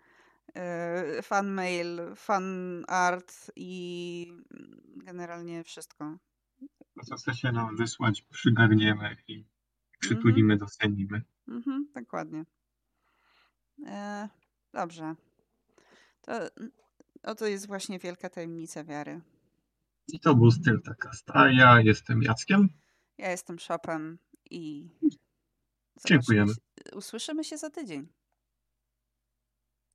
A: y, fan mail, fan art i generalnie wszystko.
B: To, co chcecie nam wysłać, przygarniemy i przytulimy, mm -hmm. docenimy.
A: Mhm, dokładnie. E, dobrze. To oto jest właśnie wielka tajemnica wiary.
B: I to był styl taka A ja jestem Jackiem.
A: Ja jestem Shopem i
B: dziękujemy.
A: Usłyszymy się za tydzień.